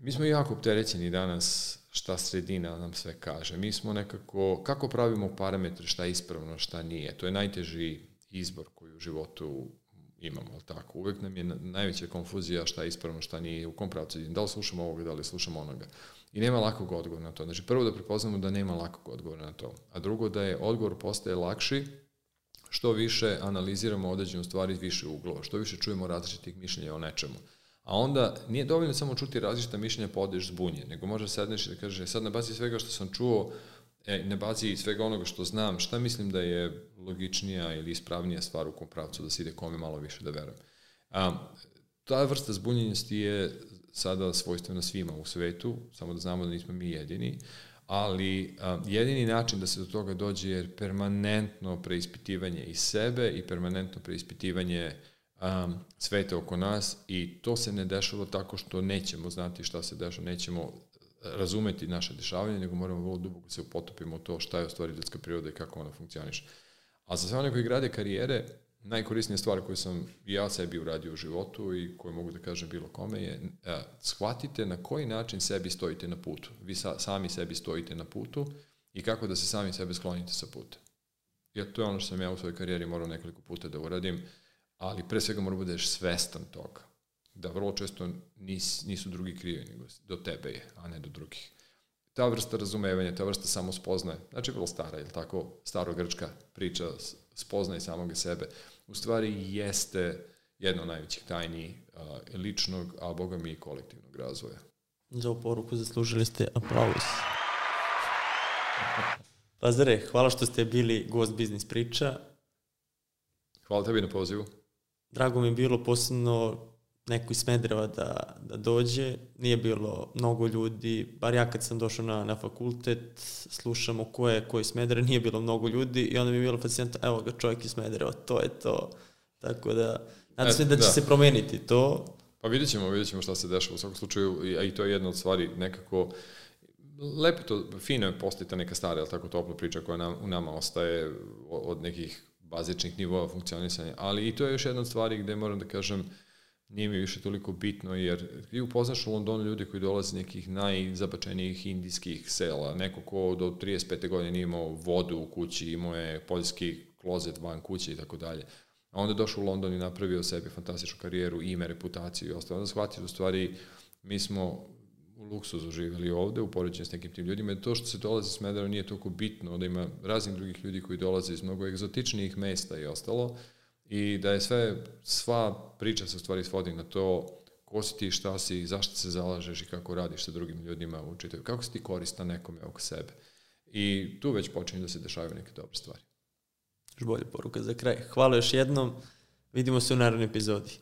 mi smo jako opterećeni danas šta sredina nam sve kaže. Mi smo nekako, kako pravimo parametre šta je ispravno, šta nije. To je najteži izbor koji u životu imamo, ali tako? Uvek nam je najveća konfuzija šta je ispravno, šta nije, u kom pravcu Da li slušamo ovoga, da li slušamo onoga. I nema lakog odgovora na to. Znači, prvo da prepoznamo da nema lakog odgovora na to. A drugo da je odgovor postaje lakši što više analiziramo određenu stvari iz više uglova, što više čujemo različitih mišljenja o nečemu. A onda nije dovoljno samo čuti različita mišljenja pa odeš zbunje, nego može sedneš i da kaže sad na bazi svega što sam čuo, e, na bazi svega onoga što znam, šta mislim da je logičnija ili ispravnija stvar u kom pravcu da se ide kome malo više da verujem. A, ta vrsta zbunjenosti je sada svojstvena svima u svetu, samo da znamo da nismo mi jedini, ali a, jedini način da se do toga dođe je permanentno preispitivanje i sebe i permanentno preispitivanje a, sveta oko nas i to se ne dešava tako što nećemo znati šta se dešava, nećemo razumeti naše dešavanje, nego moramo vrlo duboko se upotopimo u to šta je u stvari ljudska priroda i kako ona funkcioniše. A za sve one koji grade karijere, najkorisnija stvar koju sam ja sebi uradio u životu i koju mogu da kažem bilo kome je a, shvatite na koji način sebi stojite na putu. Vi sa, sami sebi stojite na putu i kako da se sami sebe sklonite sa puta. Jer to je ono što sam ja u svojoj karijeri morao nekoliko puta da uradim, ali pre svega mora da budeš svestan toga. Da vrlo često nis, nisu drugi krivi, nego do tebe je, a ne do drugih. Ta vrsta razumevanja, ta vrsta samospoznaje, znači vrlo stara, je tako, staro-grčka priča, spoznaj samoga sebe, u stvari jeste jedna od najvećih tajni uh, ličnog, a boga mi i kolektivnog razvoja. Za ovu poruku zaslužili ste aplauz. Lazare, hvala što ste bili gost Biznis priča. Hvala tebi na pozivu. Drago mi je bilo posebno neko iz Smedreva da, da dođe. Nije bilo mnogo ljudi, bar ja kad sam došao na, na fakultet, slušamo ko je, ko je iz Smedreva, nije bilo mnogo ljudi i onda mi je bilo fascinantno, evo ga čovjek iz Smedreva, to je to. Tako da, nadam se da će da. se promeniti to. Pa vidjet ćemo, vidjet ćemo šta se dešava u svakom slučaju, a i to je jedna od stvari nekako lepo to, fino je postati neka stara, ali tako topla priča koja nam, u nama ostaje od nekih bazičnih nivoa funkcionisanja, ali i to je još jedna od stvari gde moram da kažem nije mi više toliko bitno, jer ti upoznaš u Londonu ljude koji dolaze nekih najzabačenijih indijskih sela, neko ko do 35. godine nije imao vodu u kući, imao je poljski klozet van kuće i tako dalje. A onda je došao u London i napravio sebi fantastičnu karijeru, ime, reputaciju i ostalo. Onda shvatio u stvari mi smo u luksuzu živeli ovde u poređenju s nekim tim ljudima. To što se dolazi s Medara nije toliko bitno, da ima raznih drugih ljudi koji dolaze iz mnogo egzotičnijih mesta i ostalo. I da je sve, sva priča se u stvari svodi na to ko si ti, šta si, zašto se zalažeš i kako radiš sa drugim ljudima u čitavu. Kako si ti koristan nekome oko sebe. I tu već počinju da se dešavaju neke dobre stvari. Još bolje poruka za kraj. Hvala još jednom. Vidimo se u narednoj epizodi.